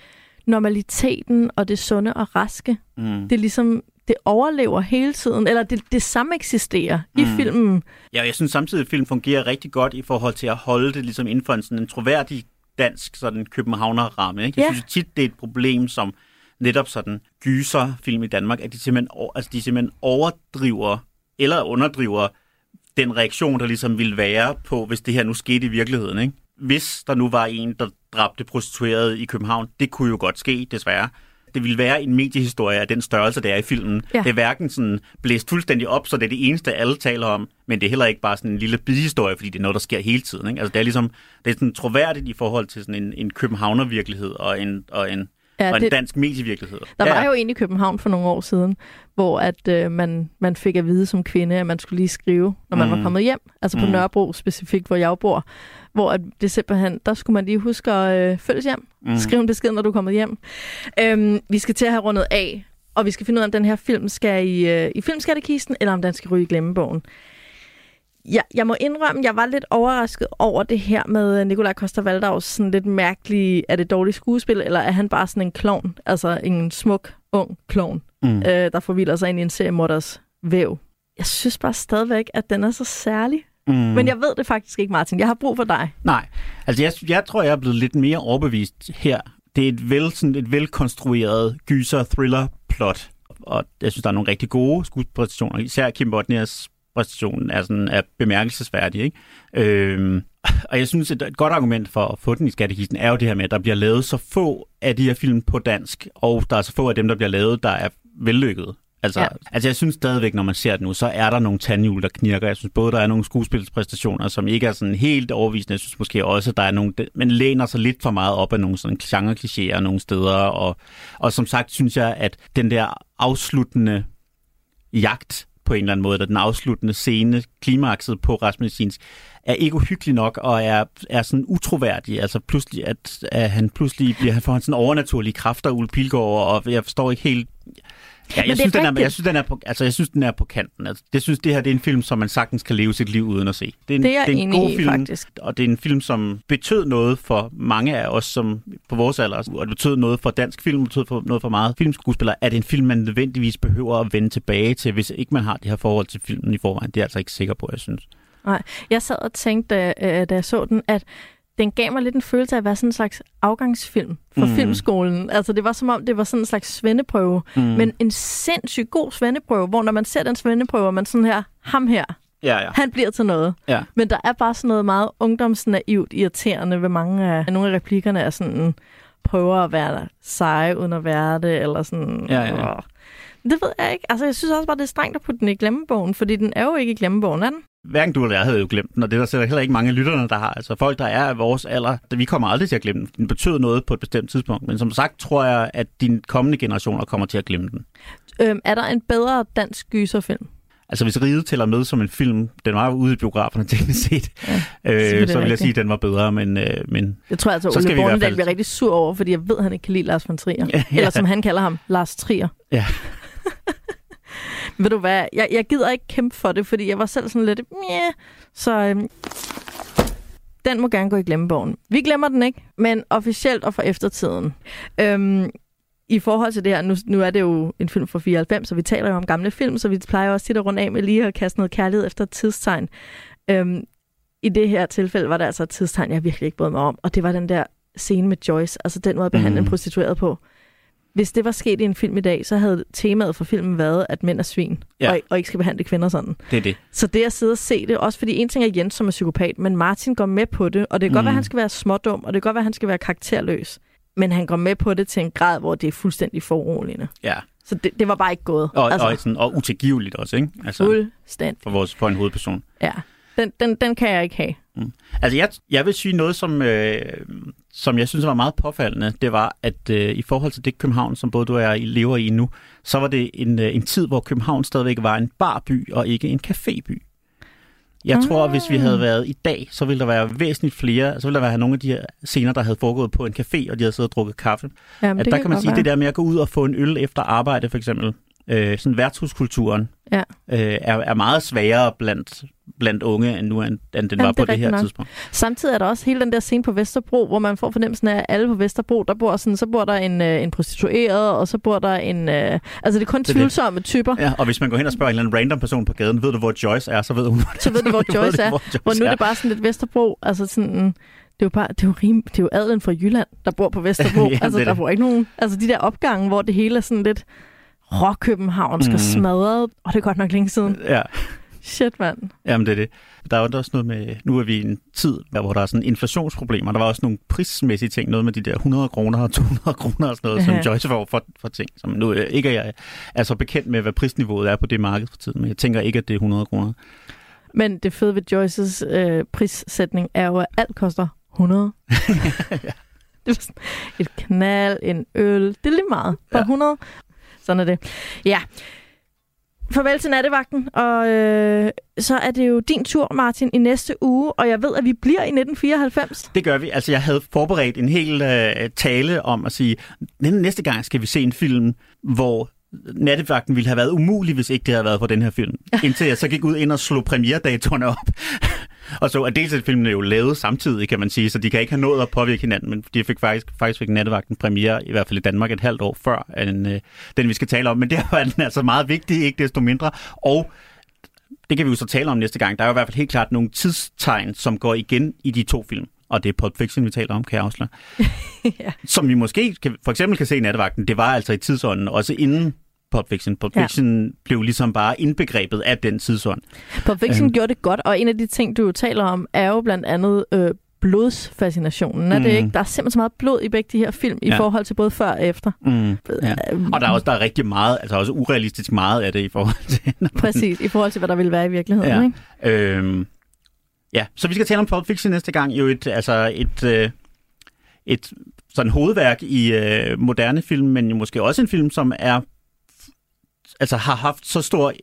normaliteten og det sunde og raske, mm. det er ligesom det overlever hele tiden, eller det, det samme eksisterer mm. i filmen. Ja, jeg synes samtidig, at film fungerer rigtig godt i forhold til at holde det ligesom inden for en, sådan en troværdig dansk sådan københavner-ramme. Ikke? Jeg ja. synes tit, det er et problem, som netop sådan gyserfilm i Danmark, at de simpelthen, altså, de simpelthen overdriver eller underdriver den reaktion, der ligesom ville være på, hvis det her nu skete i virkeligheden. Ikke? hvis der nu var en, der dræbte prostituerede i København, det kunne jo godt ske, desværre. Det ville være en mediehistorie af den størrelse, der er i filmen. Ja. Det er hverken sådan blæst fuldstændig op, så det er det eneste, alle taler om, men det er heller ikke bare sådan en lille bihistorie, fordi det er noget, der sker hele tiden. Ikke? Altså, det er ligesom det er sådan troværdigt i forhold til sådan en, en københavner-virkelighed og en, og en ja, og en det, dansk medievirkelighed. Der ja. var jo en i København for nogle år siden, hvor at øh, man, man fik at vide som kvinde, at man skulle lige skrive, når man mm. var kommet hjem. Altså på mm. Nørrebro specifikt, hvor jeg bor. Hvor at det simpelthen, der skulle man lige huske at øh, følges hjem. Mm. Skrive en besked, når du er kommet hjem. Øhm, vi skal til at have rundet af, og vi skal finde ud af, om den her film skal i, øh, i filmskattekisten, eller om den skal ryge i glemmebogen. Ja, jeg må indrømme, jeg var lidt overrasket over det her med Nikolaj Koster Valdaus sådan lidt mærkelige, er det dårligt skuespil, eller er han bare sådan en klovn, altså en smuk, ung klovn, mm. øh, der forvilder sig ind i en serie Modders væv. Jeg synes bare stadigvæk, at den er så særlig. Mm. Men jeg ved det faktisk ikke, Martin. Jeg har brug for dig. Nej, altså jeg, jeg tror, jeg er blevet lidt mere overbevist her. Det er et, vel, sådan et velkonstrueret gyser-thriller-plot, og jeg synes, der er nogle rigtig gode skuespræstationer. Især Kim Bodnias præstationen er, sådan, er bemærkelsesværdig. Ikke? Øhm, og jeg synes, et, et godt argument for at få den i skattekisten er jo det her med, at der bliver lavet så få af de her film på dansk, og der er så få af dem, der bliver lavet, der er vellykket. Altså, ja. altså jeg synes stadigvæk, når man ser det nu, så er der nogle tandhjul, der knirker. Jeg synes både, der er nogle skuespilspræstationer, som ikke er sådan helt overvisende. Jeg synes måske også, at der er nogle, men læner sig lidt for meget op af nogle sådan genre nogle steder. Og, og som sagt, synes jeg, at den der afsluttende jagt på en eller anden måde, den afsluttende scene, klimakset på Rasmussens, er ikke uhyggelig nok og er, er sådan utroværdig. Altså pludselig, at, at han pludselig bliver, han får sådan overnaturlige kræfter, Ulle Pilgaard, og jeg forstår ikke helt, Ja, jeg synes, den er, jeg synes, den er på, altså, jeg synes, den er på kanten. Altså, det synes, det her det er en film, som man sagtens kan leve sit liv uden at se. Det er en, det er, det er en god i, film, faktisk. og det er en film, som betød noget for mange af os, som på vores alder, og det betød noget for dansk film, betød for, noget for meget filmskuespillere. Er det en film, man nødvendigvis behøver at vende tilbage til, hvis ikke man har det her forhold til filmen i forvejen? Det er jeg altså ikke sikker på, jeg synes. Nej, jeg sad og tænkte, da, øh, da jeg så den, at den gav mig lidt en følelse af at være sådan en slags afgangsfilm for mm. filmskolen. Altså det var som om, det var sådan en slags svendeprøve. Mm. Men en sindssygt god svendeprøve, hvor når man ser den svendeprøve, man sådan her, ham her, Ja, ja. Han bliver til noget. Ja. Men der er bare sådan noget meget ungdomsnaivt irriterende ved mange af nogle af replikkerne er sådan prøver at være seje uden at være det, eller sådan... Ja, ja. Åh. Det ved jeg ikke. Altså, jeg synes også bare, det er strengt at putte den i glemmebogen, fordi den er jo ikke i glemmebogen, er den? hverken du eller jeg havde jo glemt den, og det er der heller ikke mange lytterne, der har. Altså folk, der er af vores alder, vi kommer aldrig til at glemme den. Den betød noget på et bestemt tidspunkt, men som sagt tror jeg, at de kommende generationer kommer til at glemme den. Øhm, er der en bedre dansk gyserfilm? Altså hvis Ride tæller med som en film, den var ude i biograferne *laughs* teknisk set, ja, øh, så vil jeg sige, at den var bedre, men... Øh, men jeg tror altså, at Ole Bornedal bliver rigtig sur over, fordi jeg ved, at han ikke kan lide Lars von Trier. Ja, *laughs* ja. Eller som han kalder ham, Lars Trier. Ja. *laughs* Ved du hvad, jeg, jeg gider ikke kæmpe for det, fordi jeg var selv sådan lidt, Mjæ. så øhm, den må gerne gå i glemmebogen. Vi glemmer den ikke, men officielt og for eftertiden. Øhm, i forhold til det her, nu, nu er det jo en film fra 94, så vi taler jo om gamle film, så vi plejer også tit at runde af med lige at kaste noget kærlighed efter et tidstegn. Øhm, I det her tilfælde var der altså et tidstegn, jeg virkelig ikke brød mig om, og det var den der scene med Joyce, altså den måde at behandle mm. en prostitueret på. Hvis det var sket i en film i dag, så havde temaet for filmen været, at mænd er svin, Ja. og, og ikke skal behandle kvinder sådan. Det er det. Så det at sidde og se det, også fordi en ting er Jens, som er psykopat, men Martin går med på det, og det kan mm. godt være, at han skal være smådum, og det kan godt være, at han skal være karakterløs. Men han går med på det til en grad, hvor det er fuldstændig foruroligende. Ja. Så det, det var bare ikke gået. Og, altså, og, sådan, og utilgiveligt også, ikke? Altså, fuldstændig. for, vores, for en hovedperson. Ja, den, den, den kan jeg ikke have. Altså, jeg, jeg vil sige noget, som, øh, som jeg synes var meget påfaldende. Det var, at øh, i forhold til det København, som både du og jeg lever i nu, så var det en, øh, en tid, hvor København stadigvæk var en barby og ikke en caféby. Jeg tror, at hvis vi havde været i dag, så ville der være væsentligt flere, så ville der være nogle af de her scener, der havde foregået på en café, og de havde siddet og drukket kaffe. Jamen, At der kan man sige, være. det der med at gå ud og få en øl efter arbejde, for eksempel, øh, sådan værtshuskulturen, Ja. øh, er, er meget sværere blandt, blandt unge, end, nu, end, end den Jamen, var det på er det her nok. tidspunkt. Samtidig er der også hele den der scene på Vesterbro, hvor man får fornemmelsen af, at alle på Vesterbro, der bor sådan, så bor der en, øh, en prostitueret, og så bor der en... Øh, altså, det er kun det. tvivlsomme typer. Ja, og hvis man går hen og spørger en eller anden random person på gaden, ved du, hvor Joyce er, så ved hun, Så ved du, hvor *laughs* ved Joyce er. hvor Joyce Hvor nu er det bare sådan lidt Vesterbro. Altså sådan, det er jo bare, det er jo, rim, det er jo adelen fra Jylland, der bor på Vesterbro. *laughs* Ja, altså, det er der det. bor ikke nogen... Altså, de der opgange, hvor det hele er sådan lidt råkøbenhavnsk mm. og smadret. Og det er godt nok længe siden. Ja, Shit, mand. jamen det er det. Der er jo også noget med, nu er vi i en tid, hvor der er sådan inflationsproblemer. Der var også nogle prismæssige ting, noget med de der 100 kroner og 200 kroner og sådan noget, Ja. som Joyce får for, for ting. Som nu øh, ikke er jeg er så bekendt med, hvad prisniveauet er på det marked for tiden, men jeg tænker ikke, at det er 100 kroner. Men det fede ved Joyces øh, prissætning er jo, at alt koster 100. *laughs* det er sådan et knald, en øl, det er lige meget. Bare Ja. 100. Sådan er det. Ja. Farvel til nattevagten, og øh, så er det jo din tur, Martin, i næste uge, og jeg ved, at vi bliver i 1994. Det gør vi. Altså, jeg havde forberedt en hel øh, tale om at sige, "Næ- næste gang skal vi se en film, hvor nattevagten ville have været umulig, hvis ikke det havde været for den her film. *laughs* Indtil jeg så gik ud ind og slog premieredatoerne op. og så at dels at filmen er jo lavet samtidig, kan man sige, så de kan ikke have nået at påvirke hinanden, men de fik faktisk, faktisk fik nattevagten premiere, i hvert fald i Danmark, et halvt år før end, øh, den, vi skal tale om. Men *laughs* derfor er den altså meget vigtig, ikke desto mindre. Og det kan vi jo så tale om næste gang. Der er jo i hvert fald helt klart nogle tidstegn, som går igen i de to film. Og det er Pulp Fiction, vi taler om, kan jeg afsløre. *laughs* Ja. Som vi måske kan, for eksempel kan se i nattevagten, det var altså i tidsånden, også inden Pulp Fiction. Pulp Ja. Fiction blev ligesom bare indbegrebet af den tidsånd. Pulp Fiction Øhm. gjorde det godt, og en af de ting, du jo taler om, er jo blandt andet øh, blodsfascinationen. Er det Mm. ikke? Der er simpelthen så meget blod i begge de her film, i Ja. forhold til både før og efter. Mm. Ja. Øh, Og der er også der er rigtig meget, altså også urealistisk meget af det i forhold til... *laughs* Præcis, i forhold til, hvad der ville være i virkeligheden. Ja. Ikke? Øhm, ja, så vi skal tale om Pulp Fiction næste gang. Jo et, altså et, øh, et sådan hovedværk i øh, moderne film, men jo måske også en film, som er altså har haft så stor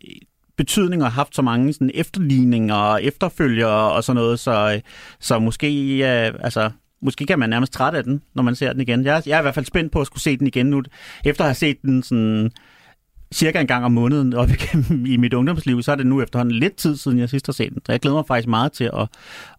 betydning og haft så mange sådan efterligninger og efterfølgere og sådan noget, så, så måske, øh, altså, måske kan man nærmest træt af den, når man ser den igen. Jeg, jeg er i hvert fald spændt på at skulle se den igen nu. Efter at have set den sådan cirka en gang om måneden op igennem *laughs* i mit ungdomsliv, så er det nu efterhånden lidt tid siden, jeg sidst har set den. Så jeg glæder mig faktisk meget til at,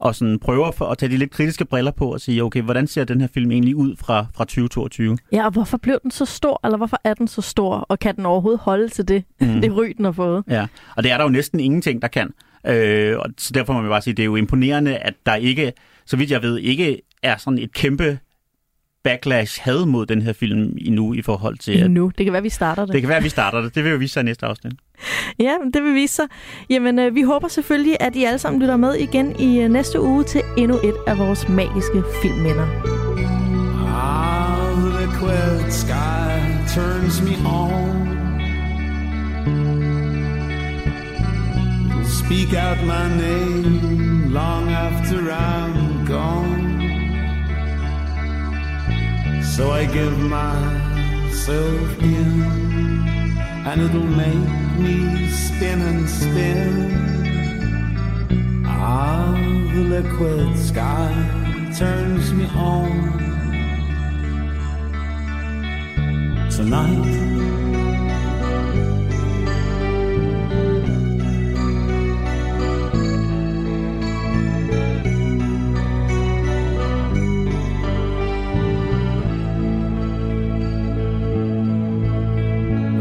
at sådan prøve at, at tage de lidt kritiske briller på og sige, okay, hvordan ser den her film egentlig ud fra, fra 2022? Ja, og hvorfor blev den så stor, eller hvorfor er den så stor, og kan den overhovedet holde til det, *laughs* mm. det ry, den har fået? Ja, og det er der jo næsten ingenting, der kan. Øh, og så derfor må man bare sige, det er jo imponerende, at der ikke, så vidt jeg ved, ikke er sådan et kæmpe backlash had mod den her film endnu i forhold til, at Endnu. Det kan være, vi starter det. det kan være, vi starter det. Det vil jo vise sig i næste afsnit. *laughs* Ja, det vil vise sig. Jamen, øh, vi håber selvfølgelig, at I alle sammen lytter med igen i øh, næste uge til endnu et af vores magiske filmminder. Ah, the liquid sky turns me on. Speak out my name long after I'm So I give myself in, and it'll make me spin and spin. Ah, the liquid sky turns me on tonight.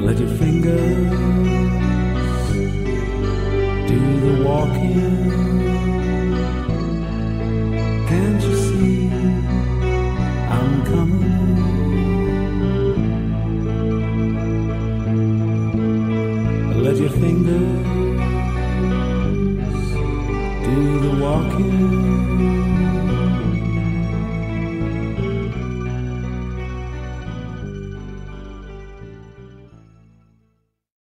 Let your fingers